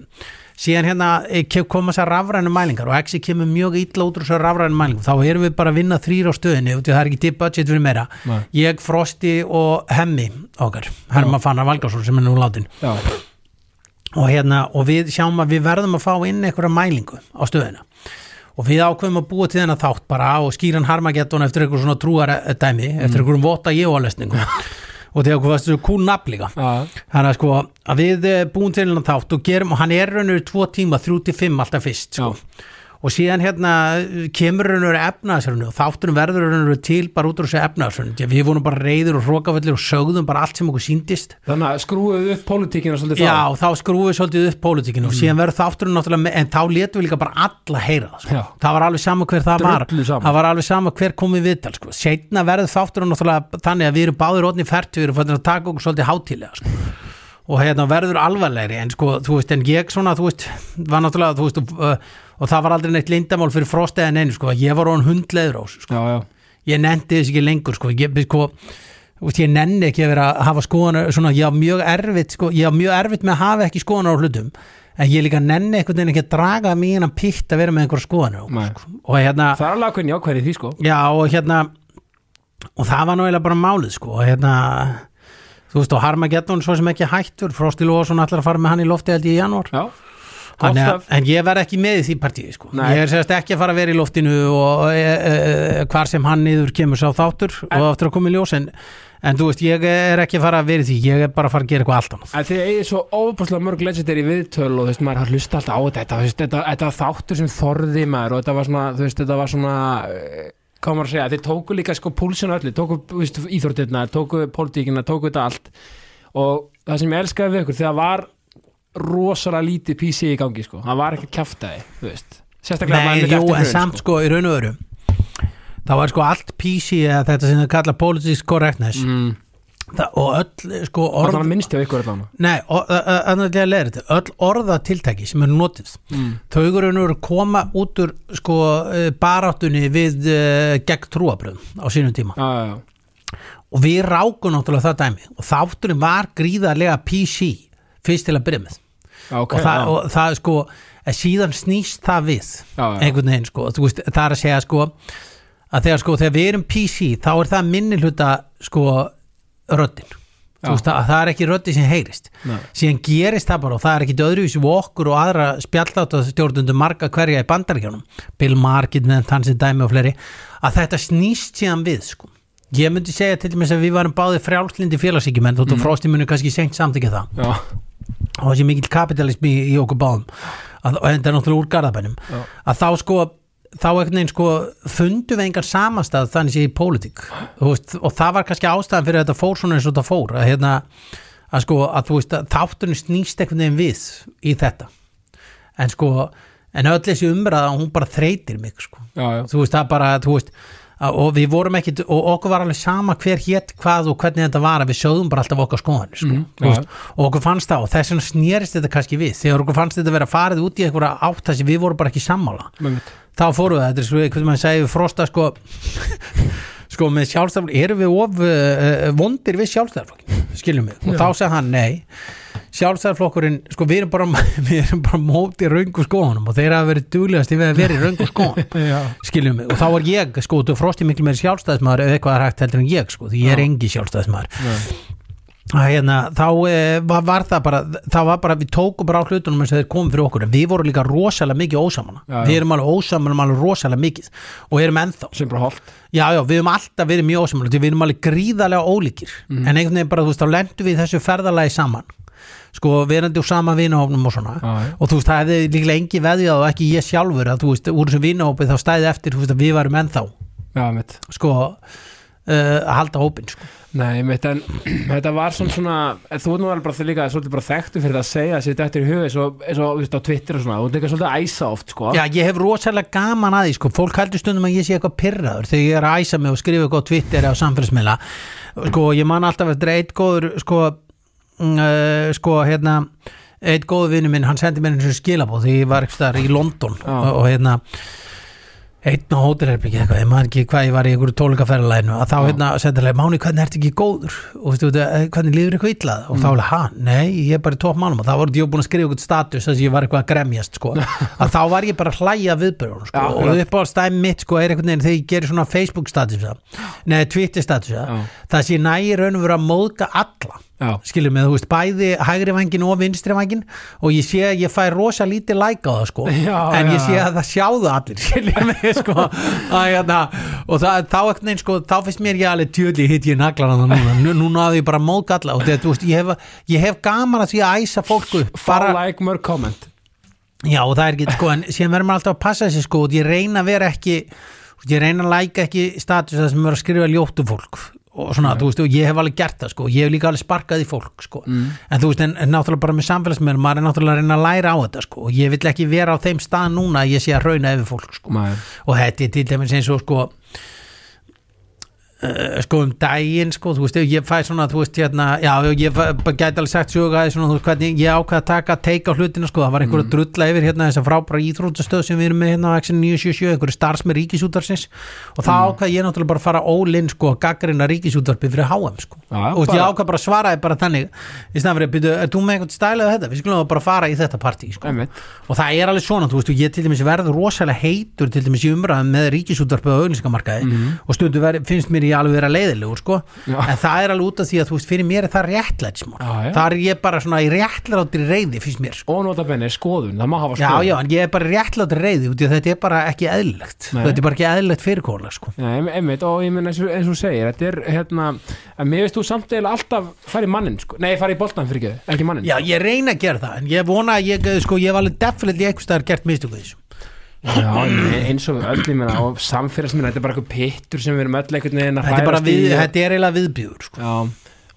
síðan hérna eh, koma þessar rafrænu mælingar og Exi kemur mjög illa út úr þessar rafrænu mælingum. Þá erum við bara að vinna þrýr á stöðinni og það er ekki dip budget fyrir meira. Nei. ég, Frosti og Hemmi okkar, Herma Fannar Valgarsson sem er nú látin já, og, hérna, og við sjáum að við verðum að fá inn einhverja mælingu á stöðina. Og við ákveðum að búa til þennan þátt bara og skýran harmageddon eftir einhver svona trúar dæmi eftir einhverjum vota ég lesningu [LAUGHS] og þegar varst þessu cool nafn líka. Já, þannig að sko að við eh, búum til hennan þátt og gerum og hann er raunur tvo tíma, þrjú til fimm alltaf fyrst sko. Og síðan hérna kemur raunur efnaðsrunni og þátturum verður raunur til bara út úr þessu efnaðsrunni við vorum bara reyður og hrókafallir og sögðum bara allt sem okkur síndist þannig að skrúuðu upp pólitíkina svolítið Já, þá þá skrúum við svolítið upp pólitíkinu og síðan verður þátturinn náttúrulega en þá letum við líka bara alla heyra það sko. Já. það var alveg sama hver það var. Það var alveg sama hver kom í viðtal sko. setna verður þátturinn náttúrulega þannig að við erum báðir að sko. og hérna verður alvarlegri en sko, þú veist, en ég svona, þú veist var náttúrulega, þú veist, og, uh, og það var aldrei neitt lindamál fyrir frost eða neinu, sko, ég var orðin hundleður á þessu, sko, Já, já, ég nendi þess ekki lengur, sko, ég, sko ég nenni ekki að vera að hafa skoðanar svona, ég á mjög erfitt, sko, ég á mjög erfitt með að hafa ekki skoðanar á hlutum en ég líka nenni einhvern veginn ekki að draga mig innan pitt að vera með einhver skoðanar sko. og hérna, það er alveg ákveðin jákvæði því sko já, og hérna og það var nú eiginlega bara málið, sko, og hérna þú veist, og Harmageddon svo sem ekki hættur, Frosti Lóðsson ætlar að fara með hann í lofti held ég í janúar. En ég verð ekki með í því partíi sko. Nei. ég er sérst ekki að fara að vera í loftinu og e, e, e, hvar sem hann niður kemur sá þáttur og aftur að koma í ljós en, en þú veist, ég er ekki að fara að vera í því. Ég er bara að fara að gera eitthvað allt annað. En þið eigið svo óbúslega mörg legendary viðtöl og þú veist, maður har hlusta alltaf á þetta. Þetta, þetta, þetta var þáttur sem þorði maður og þetta var svona, var hvað maður að segja, þeir tóku líka sko púlsinu öllu, tóku íþórtirna tóku pólitíkina, tóku þetta allt. Og það sem ég elskaði við ykkur þegar var rosalega lítið PC í gangi sko, það var ekki kjaftaði þú veist, sérstaklega Nei, jú, en samt sko, í raun og öru þá er sko allt PC eða þetta sem þau kalla politics correctness. Mm, það, og öll sko orð var minnst hjá ykkur allan Nei, annarlega leir þetta. Öll orðatiltæki sem eru notið mm, þau eru koma út úr sko baráttunni við uh, gegn trúabröðum á sínum tíma. Já, já, og við rákum náttúrulega það dæmi. Og þátturinn var gríðarlega PC fyrst til að byrja með. Já, ok og, það, já, og það sko að síðan snýst það við já, já, einhvern veginn sko, veist, það er að segja sko að þegar sko, þegar við erum PC þá er það minni hluta sko röddin Já. þú veist, að það er ekki röddin sem heyrist Nei. síðan gerist það bara og það er ekki öðruvísi við okkur og aðra spjallátastjórnundum marga hverja í bandaríkjónum Bill hans í dæmi og fleiri að þetta snýst síðan við sko ég myndi segja til dæmis að við varum báði frjálslindi félagsíkjumenn þóttu mm. frósti muni kannski sengt samþykja það já, og þessi mikill kapitalism í, í okkur báðum að, og þetta er náttúrulega úr garðabænum Já. að þá sko þá einhvern veginn sko fundum við engan samastað þannig sé í pólitík. Og það var kannski ástæðan fyrir að þetta fór svona eins og þetta fór að, hérna, að sko að veist að þátturinn snýst einhvern veginn við í þetta. En sko en öll þessi umræða hún bara þreytir mig sko. Já, já. þú veist það bara veist að, og við vorum ekkit og okkur var alveg sama hver hétt hvað og hvernig þetta var að við sögðum bara alltaf okkar skoðan sko, veist, og okkur fannst það og þess vegna snérist þetta kannski við. Þegar okkur fannst þetta vera farið út í einhverja átt þar sem við vorum bara ekki sammála. Einmitt. Þá fórum við, þetta er svo hvernig maður segi við frosta sko [LAUGHS] sko með sjálfstæðarflokk, erum við of uh, vondir við sjálfstæðarflokk skiljum við, og Já. þá sagði hann nei sjálfstæðarflokkurinn, sko við erum bara [LAUGHS] við erum bara móti röngu skoðunum og þeir hafa verið duglegast við að vera í röngu skoðun. [LAUGHS] Já, skiljum mig, og þá var ég sko, þú frosti miklu meiri sjálfstæðismæður eða eitthvað er hægt heldur en ég, sko, því ég er engi sjálfstæðismæður hérna, þá e, var, var það bara það var bara, við tókum bara á hlutunum eins og þeir komum fyrir okkur, við vorum líka rosalega mikið ósamana, Já, já. við erum alveg ósamana alveg rosalega mikið. Og erum ennþá. Sem bara holt já, já, við erum alltaf verið mjög ósamana við erum alveg gríðarlega ólíkir. Mhm. en einhvern veginn bara, þú veist, þá lendum við þessu ferðalagi saman. Sko, verandi úr sama vinahófnum og svona. Já, og þú veist, það hefði líklega engi veðjað og ekki ég sjálfur að þú veist, úr þessu vinahópi þá stæði eftir, þú veist, að uh, að halda hópin sko. Nei, mitt, en [CLEARS THROAT] þetta var svona svona þú er nú alveg bara það líka svolítið bara þekktu fyrir það að segja að setja eftir í huga eins og, og veist, á Twitter og svona, þú er líka svolítið að æsa oft sko. Já, ég hef rosalega gaman að því sko. fólk heldur stundum að ég sé eitthvað pyrraður þegar ég er að æsa mig og skrifa eitthvað á Twitter eða á samfélagsmiðla sko, ég man alltaf eftir eitt góður sko, uh, sko hérna eitt góður vinnu minn, hann sendi mér eins og skilabóð þegar ég var ekki þar í London Já. og, og hérna einn á hótelherbyggi eitthvað, ég man ekki hvað ég var í einhverju tólukaferðalæðinu að þá hérna sendilega, Máni hvernig ertu ekki góður? Og veistu, veitu, hvernig líður eitthvað illað og þá Mm. er ha, nei, ég er bara í topp málum og þá voru ég búin að skrifa eitthvað status að ég var eitthvað að gremjast sko, [LAUGHS] að þá var ég bara að hlæja viðbörun sko, Já, og upp á stæmi mitt sko er einhvern veginn þegar ég gerir svona Facebook status neða Twitter status það sé nægir raun og vera að móðga alla Já. skilur mig, þú veist, bæði hægri vangin og vinstri vangin og ég sé að ég fæ rosa lítið like á það sko. [LAUGHS] Já, en ég sé að það sjáðu allir [LAUGHS] skilur mig sko. Að, hérna, og það, þá ekkert neinn sko þá finnst mér ég alveg tjöli hitt ég naglar hann núna, nú, nú náðu ég bara móðgalla og þetta, þú veist, ég hef, ég hef gaman að því að æsa fólku Fá like, mörg comment. Já og það er ekki, sko, en síðan verður maður alltaf að passa þessi sko og ég reyna að vera ekki ég reyna að læka ekki status það sem er að skrifa ljóttu fólk og svona, þú veist, og ég hef alveg gert það sko ég hef líka alveg sparkað í fólk sko. En þú veist, en, en náttúrulega bara með samfélagsmiðlum maður er náttúrulega að reyna að læra á þetta sko. Og ég vill ekki vera á þeim stað núna að ég sé að rauna yfir fólk sko. Nei. og þetta er til dæmis eins og sko sko um daginn sko, þú veist, ég fæ svona, þú veist, hérna já, ég gæti alveg sagt sjögaði svona, þú veist, hvernig ég ákvað að taka teika á hlutina, sko, það var einhver að drulla yfir hérna þess að frábæra íþróttastöð sem við erum með hérna á Action 977, einhverju starfs með ríkisútarsins og það ákvað ég náttúrulega bara að fara ólinn, sko, gaggrina ríkisútarpi fyrir HM, sko, já, og ég bara- ákvað bara að svaraði bara þannig, í stæðan fyrir, sko. Og það er þú ég alveg vera leiðilegur, sko. Já. en það er alveg út af því að, þú veist, fyrir mér er það réttlætismál, Já, já. það er ég bara svona í réttlættir reyði, finnst mér, sko. Og nota benni, skoðun, það má hafa Já, skoðun. já, en ég er bara réttlættir reyði út í að þetta er bara ekki eðlilegt. Nei. þetta er bara ekki eðlilegt fyrirkóla, sko. Já, em- einmitt, og ég menn eins og, eins og segir þetta er hérna, að mér veist þú samt eða alltaf fara í mannin, sko, nei fara í boltan fyrir ekki, ekki mannin Já, ég reyna að gera það, en ég vona ég, sko, ég Já, en eins og við öll, ég menna, og samfélagsmynda, þetta er bara eitthvað pittur sem við erum öll einhvern veginn að Þetta er bara hræðast í við, og- þetta er eiginlega viðbjöður, sko. Já,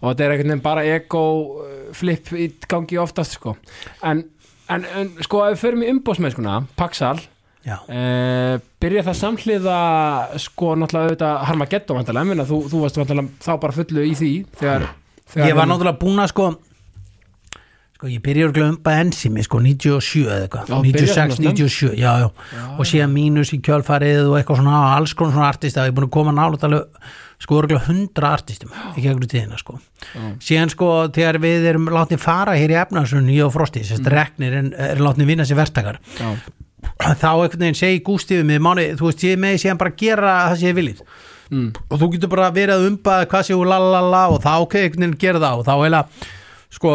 og þetta er einhvern veginn bara ego uh, flip í gangi oftast, sko. En, en, en sko, ef við förum í umbóðsmennskuna, Paxal Já, uh, byrja það samhliða sko, náttúrulega auðvitað Harmageddon, vantarlega, ég meina, þú, þú varst vantarlega þá bara fullu í því, þegar, þegar ég var náttúrulega búin að sko sko ég byrja að glömba ensimi sko 97 eða eitthvað. Já, byrjaði 96, svona snemma. 97, já, já. Og síðan mínus í kjölfarið og eitthvað svona alls konar svona artista, ég er búin að koma nálut alveg sko örgulega 100 artistum í gegnum tíðina sko. Síðan sko þegar við erum látið fara hér í efnarsun ég og Frosti, sérst reknir en er látið vinna sér verktakar Já, þá einhvern veginn segi Gústi við mig mánu, þú veist, ég með síðan bara gera það sem ég viljið mm. og þú getur bara verið að umbaða hvað séu lalala og þá ok, einhvern veginn gera það. Og þá heila, sko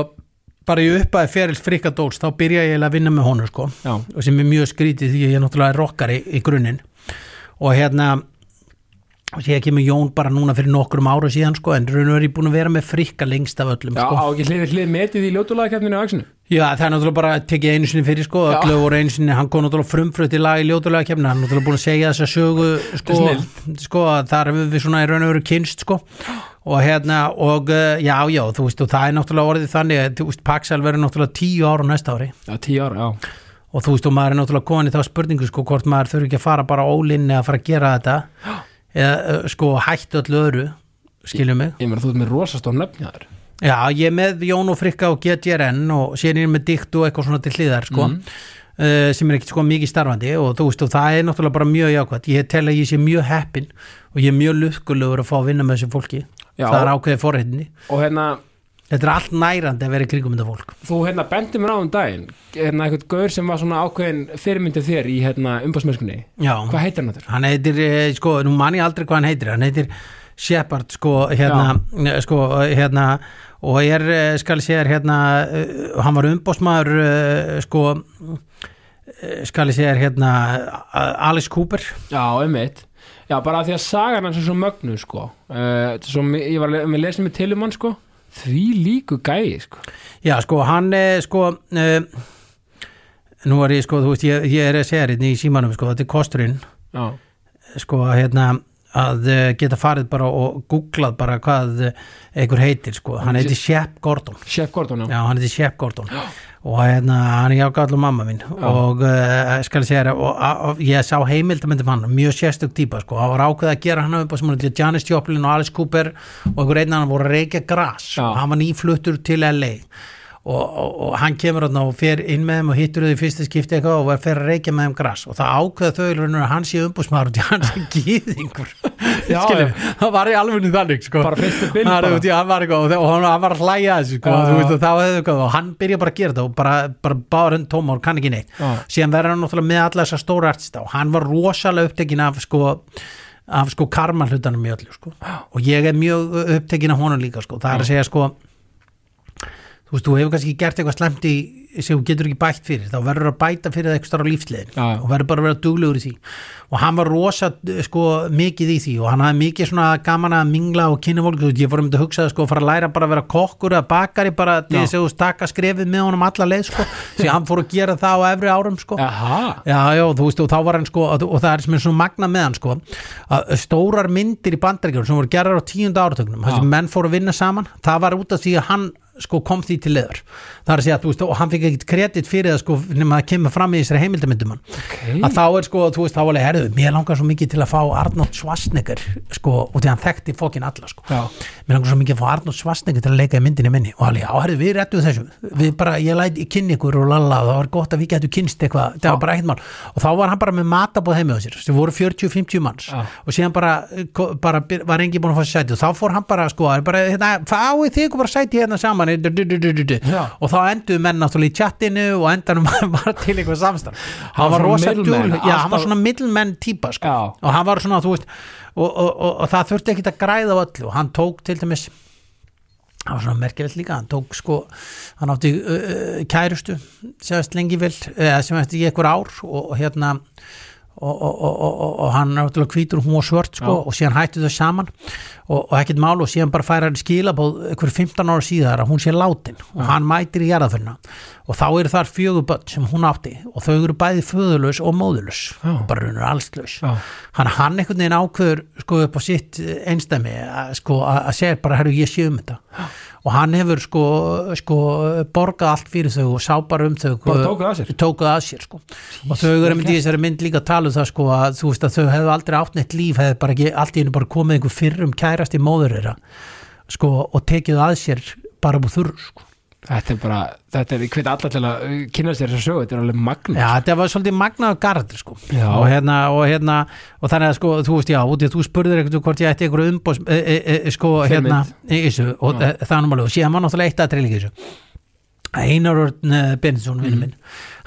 bara í uppaði ferils frikadóls þá byrja ég að vinna með honum sko. Já, og sem er mjög skrítið því að ég er náttúrulega rockari í grunninn. Og hérna og sér kemur Jón bara núna fyrir nokkrum ára síðan sko en raun og er ég búin að vera með frikka lengst af öllum já sko. á ekki hlið, hlið metið í ljótulagakefninu Axinu? Já, það er náttúrulega bara tekið einu sinni fyrir sko, öllu voru einu sinni, hann kom náttúrulega frumfröð til lag í ljótulega kemna, hann er náttúrulega búin að segja sögu sko, sko að þar hefur við svona í raun og veru kynst sko og hérna og uh, já, já, þú veist og það er náttúrulega orðið þannig að þú veist, Paxal verður náttúrulega tíu ára á næsta ári. Já, tíu ára, já. Og þú veist og maður er náttúrulega komin í þá spurningu sko hvort maður þurfi ekki að fara bara ólinni að fara að gera þetta. Eða uh, sko hættu öllu öðru skiljum mig. Ég meina, þú ert með rosastór nöfnjaður. Já, ég er með Jón og Frikka og GTRN og er ég með Dikt og eitthvað svona til hliðar sko, uh, sem er ekkert sko mikið starfandi. Og þú veist og það er náttúrulega bara mjög jákvæmt ég tel að ég sé mjög heppin og ég er mjög lukkulegur að fá að vinna með þessu fólki Já. það er ákveðið forréttinni Og hérna, þetta er allt nærandi að vera í kringum þetta fólk. Þú hérna bendi mér á um daginn hérna eitthvað gaur sem var svona ákveðin fyrirmyndið þér í hérna umbásmennskunni Já, Hvað heitir hann þetta? hann heitir, eh, sko, nú man ég aldrei hvað hann heitir. Hann heitir Shepard sko, hérna, eh, sko, hérna og er, eh, skal ég þér, hérna eh, hann var umbósmaður uh, sko eh, skal ég segja hérna Alice Cooper. Já, einmitt Já, bara því að sagan hans er svo mögnu sko. Uh, svo, Ég var með lesið með til um hann sko. Því líku gæi sko. Já, sko, hann er sko uh, nú er ég, sko, þú veist, ég, ég er að segja hérna í símanum, sko, þetta er kosturinn. Já, sko, hérna að uh, geta farið bara og googlað bara hvað uh, einhver heitir, sko, hann heitir Shep Gordon. Chef Gordon, já, Já, hann heitir Shep Gordon. Og hérna, hann er jákvæðalum mamma mín. Og uh, skal ég segja og, og ég sá heimildamöndum hann mjög sérstök típa, sko, hann var ákveð að gera hann upp sem hann heitir Janis Joplin og Alice Cooper og einhver einn annan voru að reykja gras. Já. og hann var nýfluttur til LA og, og, og hann kemur og fer inn með þeim og hittur þau í fyrsta skipti eitthvað og var fer að reykja með þeim gras og það ákveða þau að hann sé umbúsmaður og hann sé já. það var í alveg þannig sko. Bara fyrstu bill Hann- bara. já, hann var og, og hann var að hlæja að þessu sko, já. veist, og og hann byrja bara að gera þetta og bara, bara báður henn tóma og kann ekki neitt Já. síðan verður hann náttúrulega með alla þessar stóra artista og hann var rosalega upptekinn af sko af sko karma hlutanum í öllu sko og ég er mjög upptekinn af honum líka sko það er að segja sko þú veist, þú hefur kannski gert eitthvað slemt í sem þú getur ekki bætt fyrir, þá verður að bæta fyrir það eitthvað starf á lífslegin já. og verður bara að vera duglegur í því og hann var rosa sko mikið í því og hann hafði mikið svona gaman að mingla og kynna fólk, ég fór um þetta að hugsa sko að fara að læra bara að vera kokkur eða bakari bara til þess að þú stakka skrefið með honum alla leið sko, því hann fór að gera það á efri árum sko Já, já, þú veist, og þá var hann sko og það er sem er svona magna með hann sko að stórar myndir í bandaríkjum sem voru gerðar á tíunda áratögnum, Já. menn fóru að vinna saman, það var út af því að hann sko kom því til leður það er að segja, þú veist, og hann fikk ekkit kredit fyrir það sko, nema það kemur fram í þessari heimildamyndum hann. Ok. Að þá er sko, þú veist, þá alveg herðu mér langar svo mikið til að fá Arnold Schwarzenegger sko, og því hann þekkti fókin alla sko. Já, mér langar svo mikið að fá Arnold Schwarzenegger til að leika í myndinni minni. Og alveg, já, herðu, við rettum þessu. Við bara, ég læt í kynni ykkur og lalla og það var gott að við getum kynst eitthvað. Það var bara ekkert mál. Og þá var hann bara með matabóð heimið á sér. Sem voru 40-50 manns. Já. og síðan bara, bara byr- var engi búin að fá sæti. Og þá fór hann bara, sko, bara, hérna, fáið þig ykkur bara sæti hérna saman du, du, du, du, og þá enduðu menn náttúrulega í chatinu og endanum [LAUGHS] var til eitthvað samstarf. Hann var rosa duglegur- já, hann var svona middleman típa sko. Já. og hann var svona, þú veist og, og, og, og það þurfti ekki að græða á öllu. Og hann tók til dæmis það var svona merkilegt líka, hann tók sko hann átti uh, uh, kærustu segast lengi vel, eða sem eftir í einhver ár og hérna og, og, og, og, hann er náttúrulega hvítur og hún var svört sko Já. og síðan hættu þau saman og, og ekkert mál og síðan bara færa hann skilabóð einhver 15 ára síðar að hún sé látin og hann mætir í jarðaförna og þá eru þar fjögur börn sem hún átti og þau eru bæði föðurlaus og móðurlaus Já. og bara raunur allslaus já, hann, hann einhvern veginn ákveður sko upp á sitt einstæmi að, sko, segja bara herru ég sé um þetta og hann hefur sko, sko borgað allt fyrir þau og sá bara um þau Bara tóku það að sér? tókuð að sér sko. og þau eru í þessari mynd líka að tala um það sko að þú veist að þau hefðu aldrei átt neitt líf hefðu bara ekki allt í hennu bara komið einhver fyrrum kærast í móður þeirra sko og tekið að sér bara úr þurr sko Þetta er bara, þetta er, ég hveit allar til að uh, kynna sér þess að sögu, þetta er alveg magna Já, þetta var svolítið magnaður garður sko. Já. og hérna, og hérna og þannig að sko, þú veist, já, út í að þú spurðir eitthvað hvort ég ætti einhverju umbós e, e, e, sko, Fyrir hérna, í þessu og e, það er náttúrulega, og síðan var náttúrulega eitt aðtrið líka þessu. Einar Örn eh, Benedinsson, vinnu minn.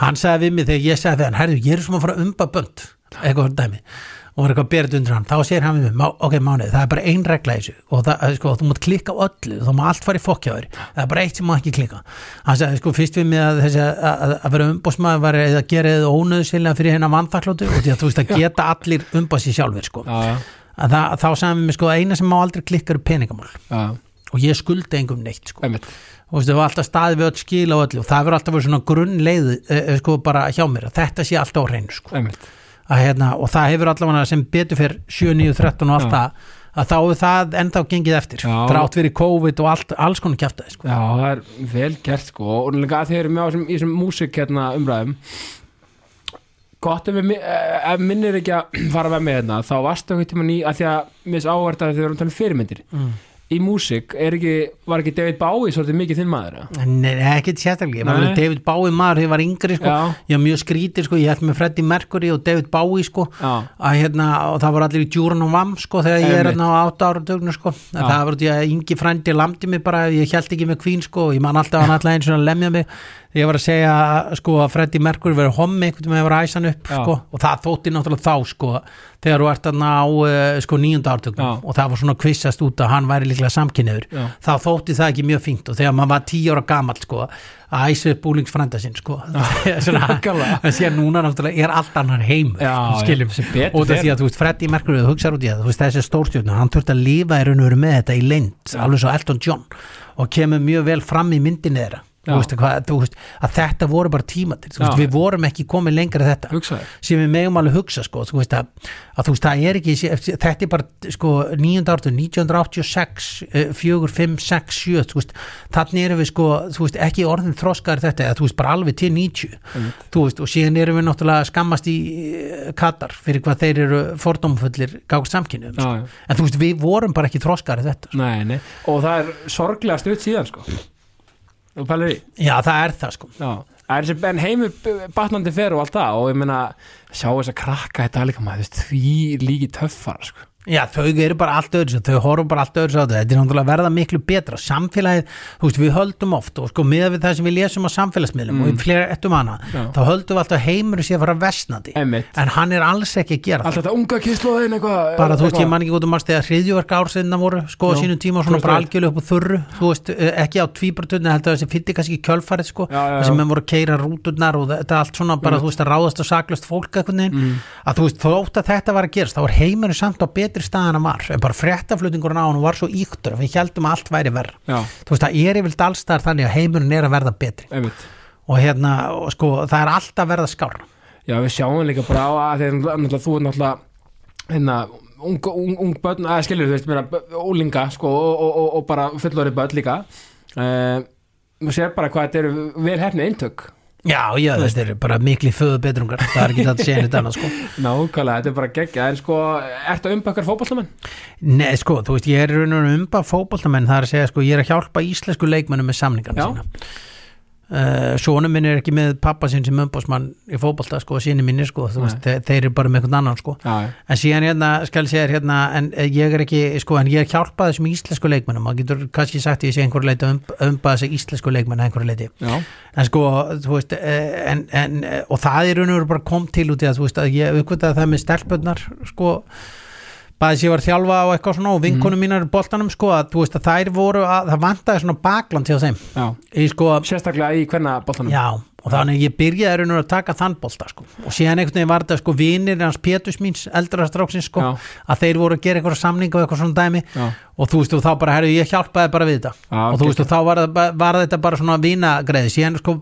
Hann sagði við mig þegar ég sagði hann herðu, ég er svona að fara umba bönd. Eitthvað dæmi og var eitthvað berið undir hann, þá segir hann við mig "Má- ok, mánið, það er bara ein regla í þessu. Og það, eh, sko, þú mátt klikka á öllu, þá má allt fara í fokkjáður það er bara eitt sem má ekki klikka. Hann sagði, sko, fyrst við mig að þessi að, að, vera umbósmaður var að gera eða ónöðsynlega fyrir hennar vandaklótu og því að þú veist að geta allir umbað sér sjálfur, sko að það, þá sagði við sko, eina sem má aldrei klikka eru peningamál. Já, og ég skulda engum neitt, sko. Einmitt. Og þú það var alltaf staðið við öll skil á öllu. Og það verður alltaf verið svona grunnleið eh, sko bara hjá mér, að þetta sé alltaf á hreinu sko. Einmitt, að, hérna, og það hefur allavega sem betur fyrir 7, 9, 13 og allt það að þá er það ennþá gengið eftir drátt fyrir COVID og allt, alls konar kjæftaði sko. já, það er vel gert sko og líka að þið eru með á þessum, músik hérna umræðum gott ef, við, eh, ef minnir ekki að fara með mig hérna þá varstu eitthvað tíma ný að því að er áhvert að erum talað um fyrirmyndir mm. Í er ekki, var ekki David Bowie svolítið mikið þinn maður? Nei, ekki sérstaklega, David Bowie maður þegar ég var yngri sko. Ég var mjög skrítið, sko. ég held með Freddie Mercury og David Bowie sko. Að hérna, og það var allir í djúran og vam sko, þegar ég er hérna á átta ára dögnu sko. Það var út í að yngi frændi lamdi mig bara, ég held ekki með kvín sko, og ég man alltaf að hann alltaf eins og að lemja mig ég var að segja sko, að Freddie Mercury verið hommi einhvern veginn að vera æsan upp sko, og það þótti náttúrulega þá sko, þegar þú ert þarna á uh, sko, nýjunda ártögnum Já. og það var svona kvissast út að hann væri líklega samkynniður þá þótti það ekki mjög fínt. Og þegar maður var tíu ára gamall sko, að æsa upp búlingsfrænda sinn sko. [LAUGHS] en síðan núna náttúrulega er allt annar heim skiljum af fer. því að þú veist Freddy Mercury þú hugsaður út í það, þú veist þessi stórstjórnur hann þurfti að lifa í raun og veru með þetta í leynd alveg svo Elton John. Og kemur mjög vel fram í myndinni þeirra veist, hvað, veist, að þetta voru bara Já. við vorum ekki komið lengra þetta hugsaði sem við megum alveg hugsa sko, veist, að, að þú veist, það er ekki þetta er bara, sko, 9. ártu 1986, 4, 5, 6 7, þú veist, þannig erum við sko, ekki orðin þroskar þetta eða bara alveg til 90 þú veist, og síðan erum við náttúrulega skammast í eh, Katar fyrir hvað þeir eru fordómfullir gáð samkynum Já, já. en þú veist, við vorum bara ekki þroskar þetta, sko. Nei, nei, og það er sorglega stutt síðan sko og pælir í já, það er það sko. Já, það er þessi en heimur batnandi fer og allt það og ég meina, sjá þess að krakka þetta líka maður, þú því líki töffar sko. Já, þau eru bara allt öðru þau horfum bara allt öðru þetta. Er náttúrulega verða miklu betra. Samfélagið, þú veist, við höldum oft og sko miða við það sem við lesum á samfélagsmiðlum og í flera ettum hana, Mm. Já. þá höldum við alltaf heimur sé að fara vestnandi en hann er alls ekki að gera Allt það. þetta unga kyslóðin eitthvað bara þú veist, ég man ekki út um að þegar hriðjúverk ársinna voru, sko á sínum tíma og svona 2001. bara algjörlega upp á þurru. Þú veist, eh, ekki á tvíbartunni, heldur og og betri staðan að var, bara fréttaflutningurinn á hann var svo íktur, við heldum að allt væri verð Já, þú veist, það er yfirlt allstar þannig að heimurinn er að verða betri. Einmitt. Og hérna, og sko, það er alltaf verða skár Já, við sjáum líka bara á að þegar þú er náttúrulega hérna, ung, ung, ung börn, að skilur þú veist, meira ólinga, sko, og, og, og, og bara fullori börn líka. Uh, og sér bara hvað þetta eru vel hefni eintök Já, já, þetta er bara mikli föðu betrungar. Það er ekki það að segja neitt annað, sko. [LAUGHS] Nákvæmlega, þetta er bara geggja, en sko ertu að umbakar fótballtamenn? Nei, sko, þú veist, ég er raun og umba fótboltamenn, það er að segja, sko, ég er að hjálpa íslensku leikmennum með samningarna sína Uh, Sónu minn er ekki með pappa sinn sem umbásmann í fótbolta sko, síni minni sko, þú Nei. veist, þeir, þeir eru bara með einhvern annan sko. Já, en síðan hérna, skal segja þér hérna en eh, ég er ekki, sko, en ég er hjálpað þessum íslensku leikmennum, maður getur kannski sagt ég sé einhverju leiti að umba, umba þessi íslensku leikmenn einhverju leiti, já, en sko þú veist, eh, en, en, eh, og það er raun og veru bara kom til út í að, þú veist, að ég uppkvitaði það með stelpunnar, sko bæði sem ég var að þjálfa og eitthvað svona og vinkonum mínar í boltanum, sko, að þú veist að þær voru að, það vantaði svona bakland hjá þeim. Í sko, Sérstaklega í hvenna boltanum Já, og þannig ég byrjaði raun og veru að taka þann bolta sko. og síðan einhvern veginn var þetta sko vinir hans Pétus míns, eldra stráksins sko, Já. að þeir voru að gera eitthvað samning og eitthvað svona dæmi. Já, og þú veist og þá bara, herru, ég hjálpaði bara við þetta. Já, og þú veist og þá var, var þetta bara svona vinagreði, síðan sko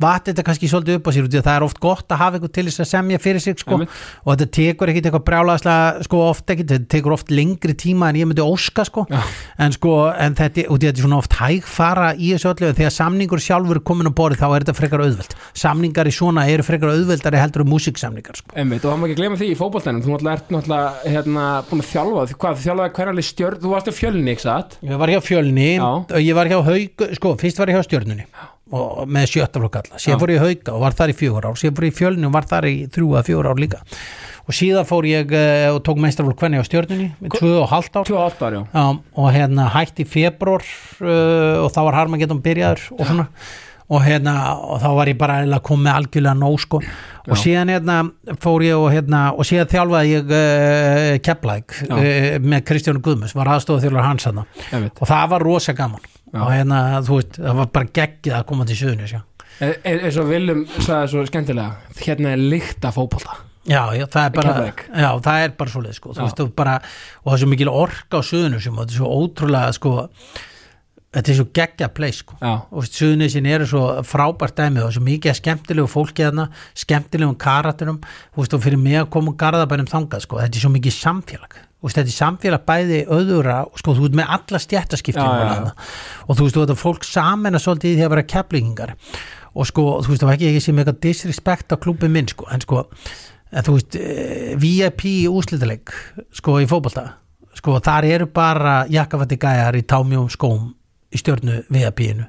vat þetta kannski svolítið upp á sér út í að það er oft gott að hafa eitthvað til þess að semja fyrir sig sko. Einmitt. og þetta tekur ekkit eitthvað brjálaðslega sko oft ekkit, þetta tekur oft lengri tíma en ég myndi óska sko. Já. en sko, en þetta, og þetta er svona oft hægfara í þessu öllu, þegar samningur sjálfur er komin á borðið þá er þetta frekar auðveld samningar í svona eru frekar auðveldari heldur um músiksamningar sko. einmitt, og það má ekki fjölni, ekki satt? ég var hjá fjölni og ég var hjá haug, sko, fyrst var ég hjá stjörnunni. Og með sjöttaflokk alla, síðan fór ég hauga og var þar í fjögur ár, síðan fór ég fjölni og var þar í þrjú að fjögur ár líka. Og síðan fór ég uh, og tók meistarflokk hvernig á og hálft ár. 28 ári, já. Já, og hérna hætti februar uh, og þá var Harmageddon byrjaður og svona og hérna og þá var ég bara að koma með algjörlega nóg sko. Og Já. síðan hérna fór ég og hérna og síðan þjálfaði ég uh, Keflæk Já. uh, með Kristjánu Guðmus var aðstofað þjálfur hans Einmitt. Og það var rosa gaman. Já. og hérna þú veist það var bara geggið að koma til söðunis eins og Willum sagði svo skemmtilega hérna er lykt af fótbolta. Já, já, það er bara já, það er bara svoleið sko, þú veist, þú bara og það er svo mikil orka á söðunum og þetta er svo ótrúlega sko þetta er svo geggja play sko. Og suðunisin eru svo frábært dæmi og svo mikið skemmtilegu fólki þarna skemmtilegum karakterum. Og fyrir mig að koma garðabænum þangað sko, þetta er svo mikið samfélag. Veist, þetta er samfélag bæði öðura og sko, þú ert með alla já. og þú veist, þú veist, að fólk samena svolítið í því að vera keplingingar og sko, þú veist, það var ekki ekki sem eitthvað disrespect á klubbi minn, sko, en sko en þú veist, eh, VIP í úslitaleg sko, í fótbolta. Sko, þar eru bara jakkafatti gæjar í támjum skóm í stjörnu VIP-inu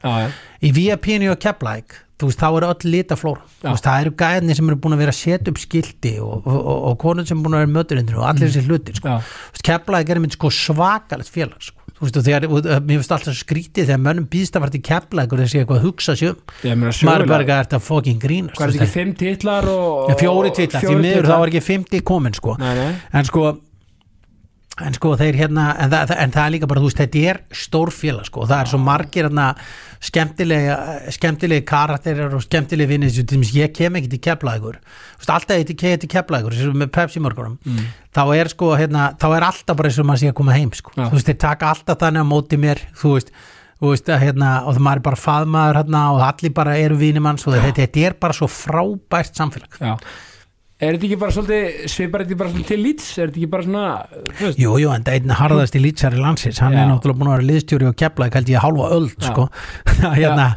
í VIP-inu og Keflæk þú veist, þá eru öll litaflór. Það eru gæðinni sem eru búin að vera að setja upp skildi og, og, og, og konur sem eru búin að vera möturindur og allir þessi hlutir sko. Keflæk er mynd sko svakalegt félag sko. þú veist, þegar, mér finnst alltaf skrítið þegar mönnum býðst að vera til Keflæk og þessi eitthvað að hugsa sér um. Maður er ekki að þetta fucking grínast hvað er þetta ekki, fimm titlar og Ja, fjóri titlar, því miður þá var ekki 50 komin sko. nei, nei, en sko en sko þeir hérna en það, en það er líka bara, þú veist, þetta er stór félag sko, það er svo margir hérna skemmtilega, skemmtilegi karakterir og skemmtilegi vinnir, ég kem ekki til keflaðigur, alltaf eitthvað kem til keflaðigur, með Pepsi morgunum Mm. þá er sko, hérna, þá er alltaf bara eins og maður sé að koma heim, sko, Já. þú veist, þeir taka alltaf þannig á móti mér, þú veist þú veist, að, hérna, og það maður er bara faðmaður hérna, og allir bara eru vínimanns og þetta, þetta er bara svo frábært samfélag. Já er þetta ekki bara svolítið svipar þetta ekki bara svolítið til lýts er þetta ekki bara svona veist, Jú, jú, en það er einn harðast í lýtsari landsins. Hann Já. er náttúrulega búin að vera liðstjóri og kepla held ég hálfa öld, Já. sko. [LAUGHS] Hérna,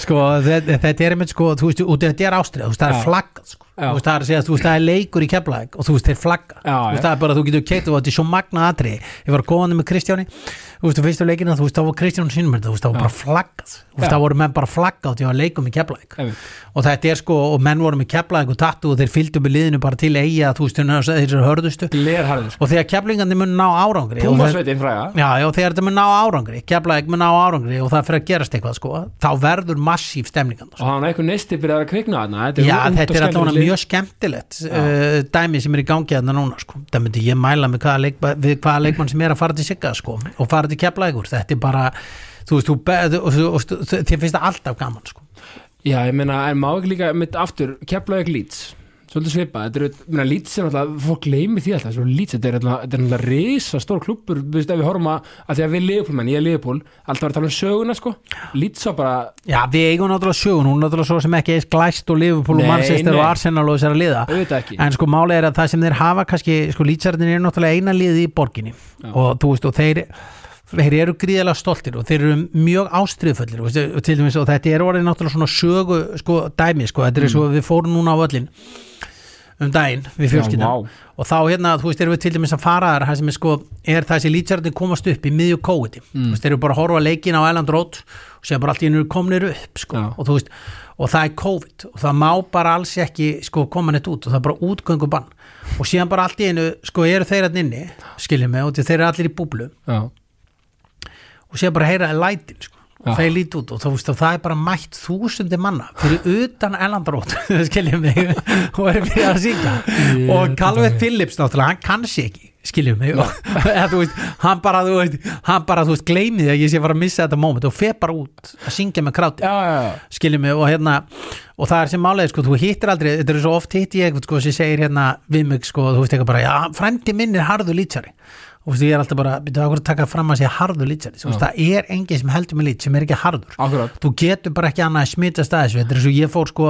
sko, þetta, er einmitt, sko, þú veist, út í þetta er ástrið, þú veist, það er flaggað, sko. Já. þú veist, það er að segja, þú veist, það er leikur í keflæk og þú veist, þeir flagga. Já, þú veist, það er bara, þú getur keitt og þetta er svo magna atri ég var góðan með Kristjáni þú veist, þú veist, leikina, þú veist, þá var Kristján sínum þú veist, það var bara flaggað. Þú veist, það voru menn bara flaggað til að leikum í keflæk og þetta er sko, og menn voru með keflæk og tattu og þeir fylgdu með liðinu bara til eiga þú veist, þeir eru hörðustu. Glerharður sko. og þegar keflingandi mun ná árangri og Púmasveitin fræga Já, já, þegar þetta mun ná árangri Keflavík mun ná árangri og það fyrir að gerast eitthvað sko, þá verður massíf stemningan Og hann eitthvað neisti byrjaði að kvikna þarna er Já, og þetta er lið. mjög skemmtilegt uh, dæmi sem er í gangi þarna núna sko. það myndi ég mæla með hvaða, leik, við hvaða leikmann sem er að fara til Sigga sko, og fara til Keflavíkur, þetta er bara þú veist, þú, þér finnst það alltaf gaman sko. Já, ég meina, en má ekki líka mitt aftur Keflavík Leeds. Svolítið svipa, þetta er, ég meina, Leeds er alltaf fólk gleymi því alltaf, svo Leeds, þetta er alltaf risa stór klubbur, við veist, ef við horfum að að því að við Liverpool, menn, ég er Liverpool alltaf var að tala um söguna, sko. Leeds var bara, Já, við eigum náttúrulega sögun, hún er náttúrulega svo sem ekki eins glæst og Liverpool og nei. og Arsenal og þessari liða. En sko málið er að það sem þeir hafa kannski, sko lýtsarðin er náttúrulega eina liðið þeir eru gríðalega stoltir og þeir eru mjög ástriðföllir og, til dæmis og þetta er orðið náttúrulega svona sögu sko dæmi sko, þetta er svo við fórum núna á öllin um daginn við fjölskyldan Mm. Já, vá. og þá hérna, þú veist, erum við til dæmis að fara þar það sem er sko, er það sem lýtsarðin komast upp í miðju kóiti, Mm. þú veist, þeir eru bara að horfa leikin á Island Road og sér bara allt í einu komnir upp sko, Já. og þú veist, og það er COVID og það má bara alls ekki sko koma neitt út. Og það er bara útgöngu bann og síðan bara allt í einu, sko, eru þeir að inni skiljum mig, og þeir eru allir í búblu. Já, og síðan bara heyra lætin sko. Og þeir líti út og þá veist, það er bara mætt þúsundi manna fyrir utan elandrót [LAUGHS] skiljum mig [LAUGHS] og er fyrir að syngja. Ég og Calvin. Phillips náttúrulega, hann kann sig ekki skiljum mig og, [LAUGHS] eða, veist, hann bara, þú veist, hann bara, þú veist, gleymi því að ég sé fara að missa þetta moment og fer bara út að syngja með kráti skiljum mig og hérna og það er sem málega, sko, þú hittir aldrei þetta er svo oft hitt ég, sko, sem segir hérna við mig, sko, þú veist, eitthvað bara, já, frændi minn er harðu lýtsari og þú veist, ég er alltaf bara, byrjuðu okkur að taka fram að segja harðu lýtsari, þú veist, það er enginn sem heldur með lýts sem er ekki harður. Akkurat. Þú getur bara ekki annað að smitast að þessu þetta er eins og ég fór sko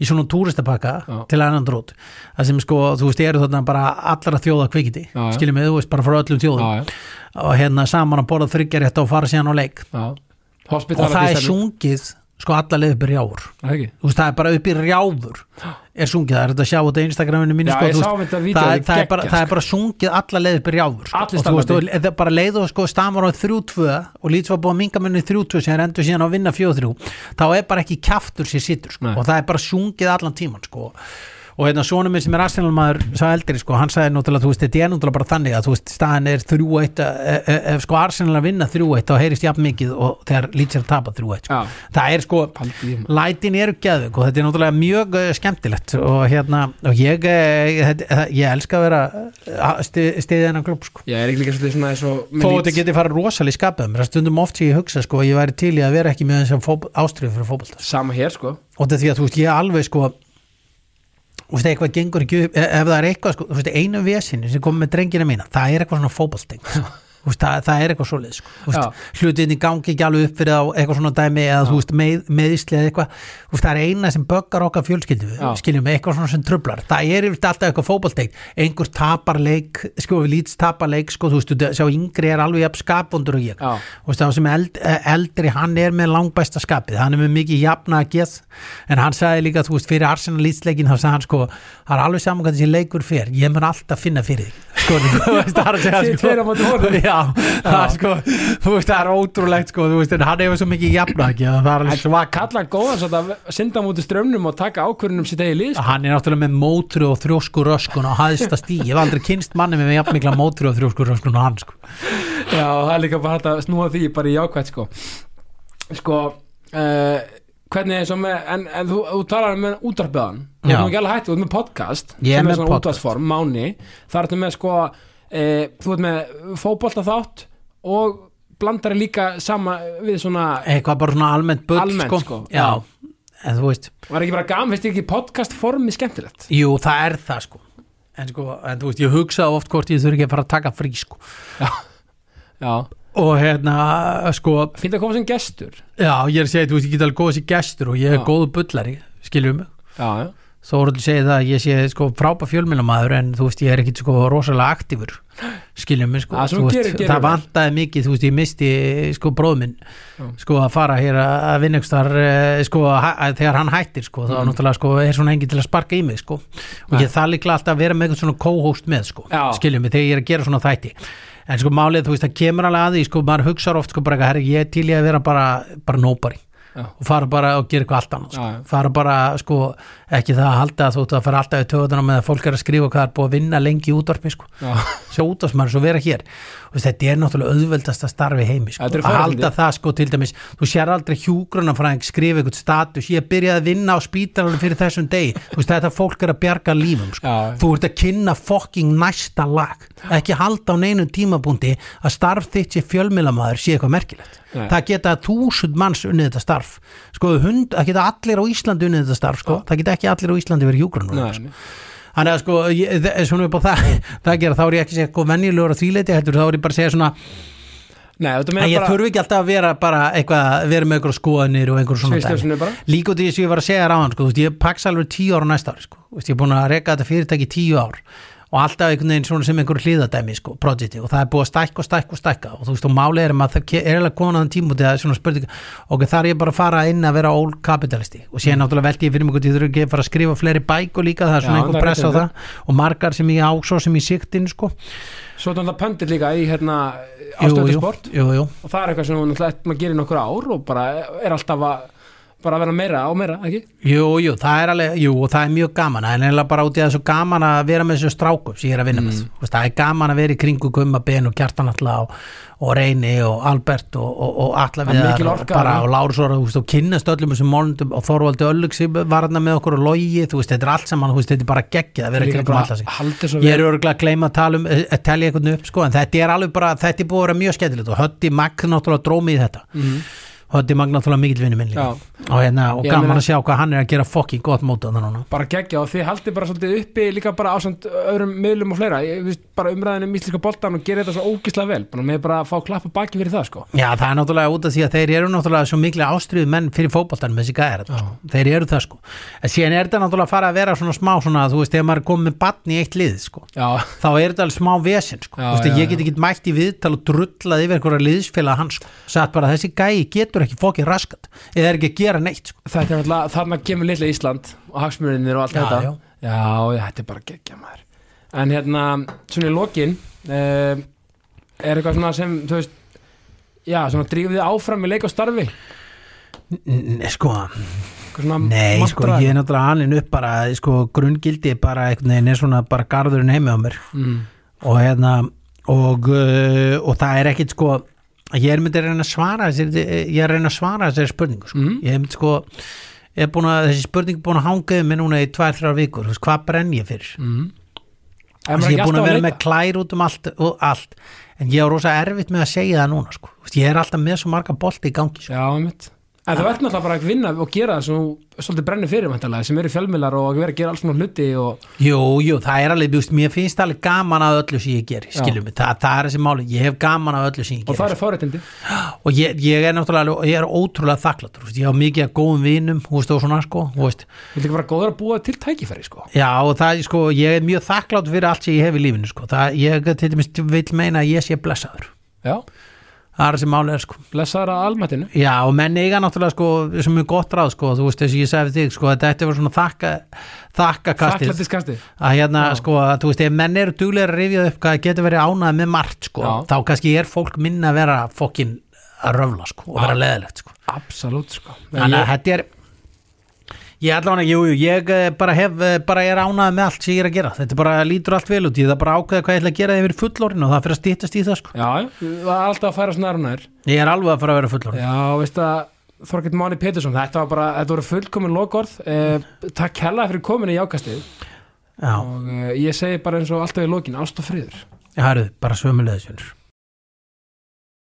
í svona túristapakka Já. til annan drót. Það sem sko, þú veist, eru þarna bara allra þjóða kvikiti, skiljum við, þú veist, bara frá öllum þjóðum. Og hérna saman að borða þryggjarétt og fara síðan á leik. Og það er sungið sko alla leið upp í rjáfur. Það er er bara upp í rjáfur. Er sungið, það er þetta að sjá þetta á Instagraminu mínu Já, sko, það, það er- er það, er bara, er bara sungið alla leið upp í rjáfur. Sko. Og þú veist, það er bara leið og sko stamar á 3-2 og lítið var búið að minga munni 3-2 sem er endur síðan að vinna 4-3 þá er bara ekki kjaftur sér sittur sko. Og það er bara sungið allan tíman sko og hérna svona minn sem er Arsenal maður sá eldri sko, hann sagði náttúrulega, þú veist, þetta er náttúrulega bara þannig að þú veist, staðan er 3-1 ef, ef sko Arsenal að vinna 3-1 þá heyrist jafn mikið og þegar er að tapa 3-1 sko. Það er sko, lætin eru geðvik og þetta er náttúrulega mjög skemmtilegt og hérna, og ég þetta, ég elska að vera uh, stiðið hennar klub sko. Ég er ekki líka svolítið svona eins og þó þetta geti farið rosalega mér er stundum oft sem ég hugsa sko ég væri til í að vera ekki þessum ástriðu fyrir Sama hér, sko. Og þetta því að þú veist ég alveg sko þú veist eitthvað gengur ekki upp ef ef það er eitthvað sko, þú veist einu vesinni sem komið með drengina mína, það er eitthvað svona fótbolting sko. Veist, það, það er eitthvað svoleið sko. Hlutinni gangi ekki alveg upp fyrir á eitthvað svona dæmi eða veist með, meðisli eða eitthvað. Veist, það er eina sem böggar okkar fjölskyldu Já. skiljum eitthvað svona sem trublar það er yfir alltaf eitthvað fótbolteikt einhver tapar leik, sko við lítst tapar leik sko, þú veist, þú sjá yngri er alveg jafn skapvondur og ég. Þú veist, það sem eld, eldri, hann er með langbæsta skapið, hann er með mikið jafna að geð, en hann sagði líka, þú veist, fyrir Arsenal lýtsleikin, þá sagði hann sko það er alveg saman hvað þessi leikur fer. Ég mun alltaf finna fyrir sko, [LAUGHS] þú veist, það er að segja, Þið það er sko þú veist, það er ótrúlegt, sko, þú veist, hann hefur svo mikið jafna geð, það er alveg svak Kalla hann góðan svo að synda mútið strömmnum og taka ákvörðunum sitt eigi lið, sko. Hann er náttúrulega með mótru og þrjósku röskun og hæðsta stí, ég hef aldrei kynst manni með jafn mikla mótru og þrjósku röskun og hann sko. Já, það er líka bara hægt að snúa því bara í jákvætt sko. Sko uh, Hvernig er svo með En, en þú, þú talar um með útvarpiðan Þú Já. erum ekki alveg hægt, þú ert með podcast Ég er sem með svona podcast. útvarpsform, Máni. Það ertu með sko uh, Þú ert með fótbolta þátt Og blandari líka sama Við svona eitthvað bara svona almennt bull Almennt, sko. sko. já, en þú veist Var ekki bara gaman, veist ekki podcast formi skemmtilegt? Jú, það er það sko. En sko, en þú veist, ég hugsa oft hvort ég þurfi ekki að fara að taka frí sko. Já. Og hérna, sko Fínt að koma sem gestur. Já, ég er að segja, þú veist, ég get alveg góð þessi gestur og ég er Já. góðu bullari, skiljum mig. Já, já Þóruldur segir það að ég sé sko frábær fjölmjölamæður en þú veist ég er ekkit sko rosalega aktífur skiljum mig sko. Þú þú veist, gerir- gerir það vantaði mikið þú veist ég misti sko bróðminn sko að fara hér að vinna ykkur þar sko að, þegar hann hættir sko þá Mm. náttúrulega sko er svona engin til að sparka í mig sko. Og ég það líklega alltaf að vera með eitthvað svona co-host með sko Já. skiljum mig þegar ég er að gera svona þætti. En sko málið þú veist það kemur alveg að því sko maður hugsar oft sko bara herri ég til ég að vera bara bara nobody Já. og fara bara og gera eitthvað allt annað sko. Já, fara bara sko ekki það að halda að þú ert að fara alltaf í töðunum með að fólk er að skrifa hvað er búið að vinna lengi í útvarpi sko. Já. sjá útvarpsmaður svo vera hér og þetta er náttúrulega auðveldasta starfi í heimi sko. Að halda það sko til dæmis þú sér aldrei hjúgrunafræðing skrifa eitthvað status ég byrjaði að vinna á spítalanum fyrir þessum degi þú veist þetta fólk er að bjarga lífum sko. Já. þú ert að kynna fucking næsta lag ekki halda á neinum tímapunkti að starf þitt sé fjölmiðlamaður sé eitthvað merkilegt Nei. það geta þúsund manns unnið þetta starf sko hund, það geta allir á Íslandi unnið þetta starf sko, það geta ekki allir á Íslandi verið hjúgrunafræðingar. Nei, Þannig að sko, ég, svona upp á það, [LAUGHS] það að gera, þá er ég ekki segja eitthvað venjulegur á þvíleiti, heldur, þá er ég bara að segja svona Nei, að ég bara þurfi ekki alltaf að vera bara eitthvað, vera með eitthvað skoðanir og einhver svona Líka út í þess að ég var að segja ráðan, sko, ég paksa alveg tíu ára næsta ári, sko, ég er búin að reka þetta fyrirtæki tíu ár og alltaf einhvern veginn svona sem einhver hlýðadæmi, sko, projekti og það er búið að stækka og stækka og stækka. Og þú veist, og málið er um að það er alveg komin á þann tímúti að svona spurning, ok, þar er ég bara að fara inn að vera old capitalisti og síðan náttúrulega velti ég fyrir mig hvort ég þurfi ekki að fara að skrifa fleiri bækur líka, það er svona Já, einhver það er press á rétt, það. og margar sem ég á svo sem ég siktin, sko. Svo er þetta pöndir líka í hérna jú, ástöðu jú, sport jú, jú. og það er eitthvað sem maður gerir nokkur ár og bara er alltaf að bara að vera meira og meira, ekki? Jú, jú, það er alveg, jú, og það er mjög gaman en eða bara út í það er svo gaman að vera með þessu strákum sem ég er að vinna með, Mm. Veist, það er gaman að vera í kringu Gumma Ben og Kjartan Alla og, og Reyni og Albert og, og, og Alla Það er við mikil og, bara, og Lárus og, kynnast öllum þessum málundum og Þorvaldi Öllugsi var hann með okkur og logi, þú veist, þetta er allt saman þú veist, þetta er bara geggjað að vera í kringum bara alla sig haldið svo Ég er örgulega að gleyma að tala um að telja einhvern upp sko, en þetta er alveg bara, þetta er búið að vera mjög skemmtilegt og Hötti Magn náttúrulega drómið í þetta Mhm. Hötti Magn náttúrulega mikill vinnu minn líka. Og, hérna, og gaman meina- að sjá hvað hann er að gera fokking gott móta þannig núna. Bara geggja og þið haldið bara svolítið uppi líka bara ásand öðrum miðlum og fleira. Ég veist bara umræðin um íslenska boltan og gera þetta svo ógislega vel. Bara með bara að fá klappa baki fyrir það sko. Já, það er náttúrulega út af því að þeir eru náttúrulega svo miklu ástriðu menn fyrir fótboltanum þessi gæðir sko. þeir eru það sko. En síðan er þetta náttúrulega að fara að vera svona smá svona, þú veist, ef maður er komið með batn í eitt lið sko, já, þá er þetta alveg smá vesen sko. Já, veist, já, ég get ekki mætt í viðtal og drullað yfir einhverja liðsfélag hans sko. satt bara þessi gæi getur ekki fokkið raskat eða er ekki að gera neitt sko. þetta er alltaf þarna kemur litla Ísland og hagsmurinnir og allt Já, þetta já. já, þetta er bara geggja maður en hérna, svona í lokin uh, er eitthvað svona sem þú veist já, svona drífið áfram í leik og starfi N- n- sko, nei, sko, ég er náttúrulega alveg upp bara, sko, grunngildi er bara einhvern veginn er svona bara garðurinn heimi á mér mm. og hérna og, uh, og það er ekkit sko ég er myndið að reyna að svara þessari, ég er að reyna að svara þessari spurningu sko. Mhm. ég er myndið sko að, þessi spurning er búin að hanga um mig núna í tvær, þrjár vikur, þú veist, hvað brenn ég fyrir Mm. Ég er búin að vera með klær út um allt allt, en ég er rosa erfitt með að segja það núna, sko, ég er alltaf með svo marga bolti í gangi, sko. Já, mitt En þú ert náttúrulega bara að vinna og gera það þú svolítið brennir fyrir mæntalega, sem eru fjölmiðlar og að vera að gera alls svona hluti og Jú, jú, það er alveg, veist, mér finnst alveg gaman að öllu sem ég geri, skiljum mig, það, það er þessi máli, ég hef gaman að öllu sem ég og geri. það er fáréttindi og ég, ég er náttúrulega ég er ótrúlega veist, ég á mikið að góðum vinum þú veist, og svona sko þú veist. Þú ert ekki bara góður að búa já það er Já, þessi máli er sko. Blessaður að almættinu. Já og menn eiga náttúrulega sko sem er gott ráð sko, þú veist þess að ég segi við þig sko, að þetta var svona þakka þakkakastið. Þakklættiskasti að hérna Já. sko að þú veist ef menn eru duglega að rifja upp hvað getur verið ánað með margt sko Já. þá kannski er fólk minna að vera fokkin að röfla sko og vera leðilegt sko. Absolutt sko. Þannig að þetta er ég allan að, jú, jú, ég eh, bara hef eh, bara er ánað með allt sem ég er að gera. Þetta bara lítur allt vel út, ég það bara ákveða hvað ég ætla að gera ég verið fullorinn og það fyrir að stýttast í það sko. Já, já, það er alltaf að færa svona nær ég er alveg að fara að vera fullorinn Já, veist að Þorgett Máni Pétursson, þetta var bara, þetta voru fullkomin lokorð. Eh, Takk hella fyrir komin í jákastið. Já, og eh, ég segi bara eins og alltaf í lokin, ást og friður. Ég harðu bara sömulegðisvinnur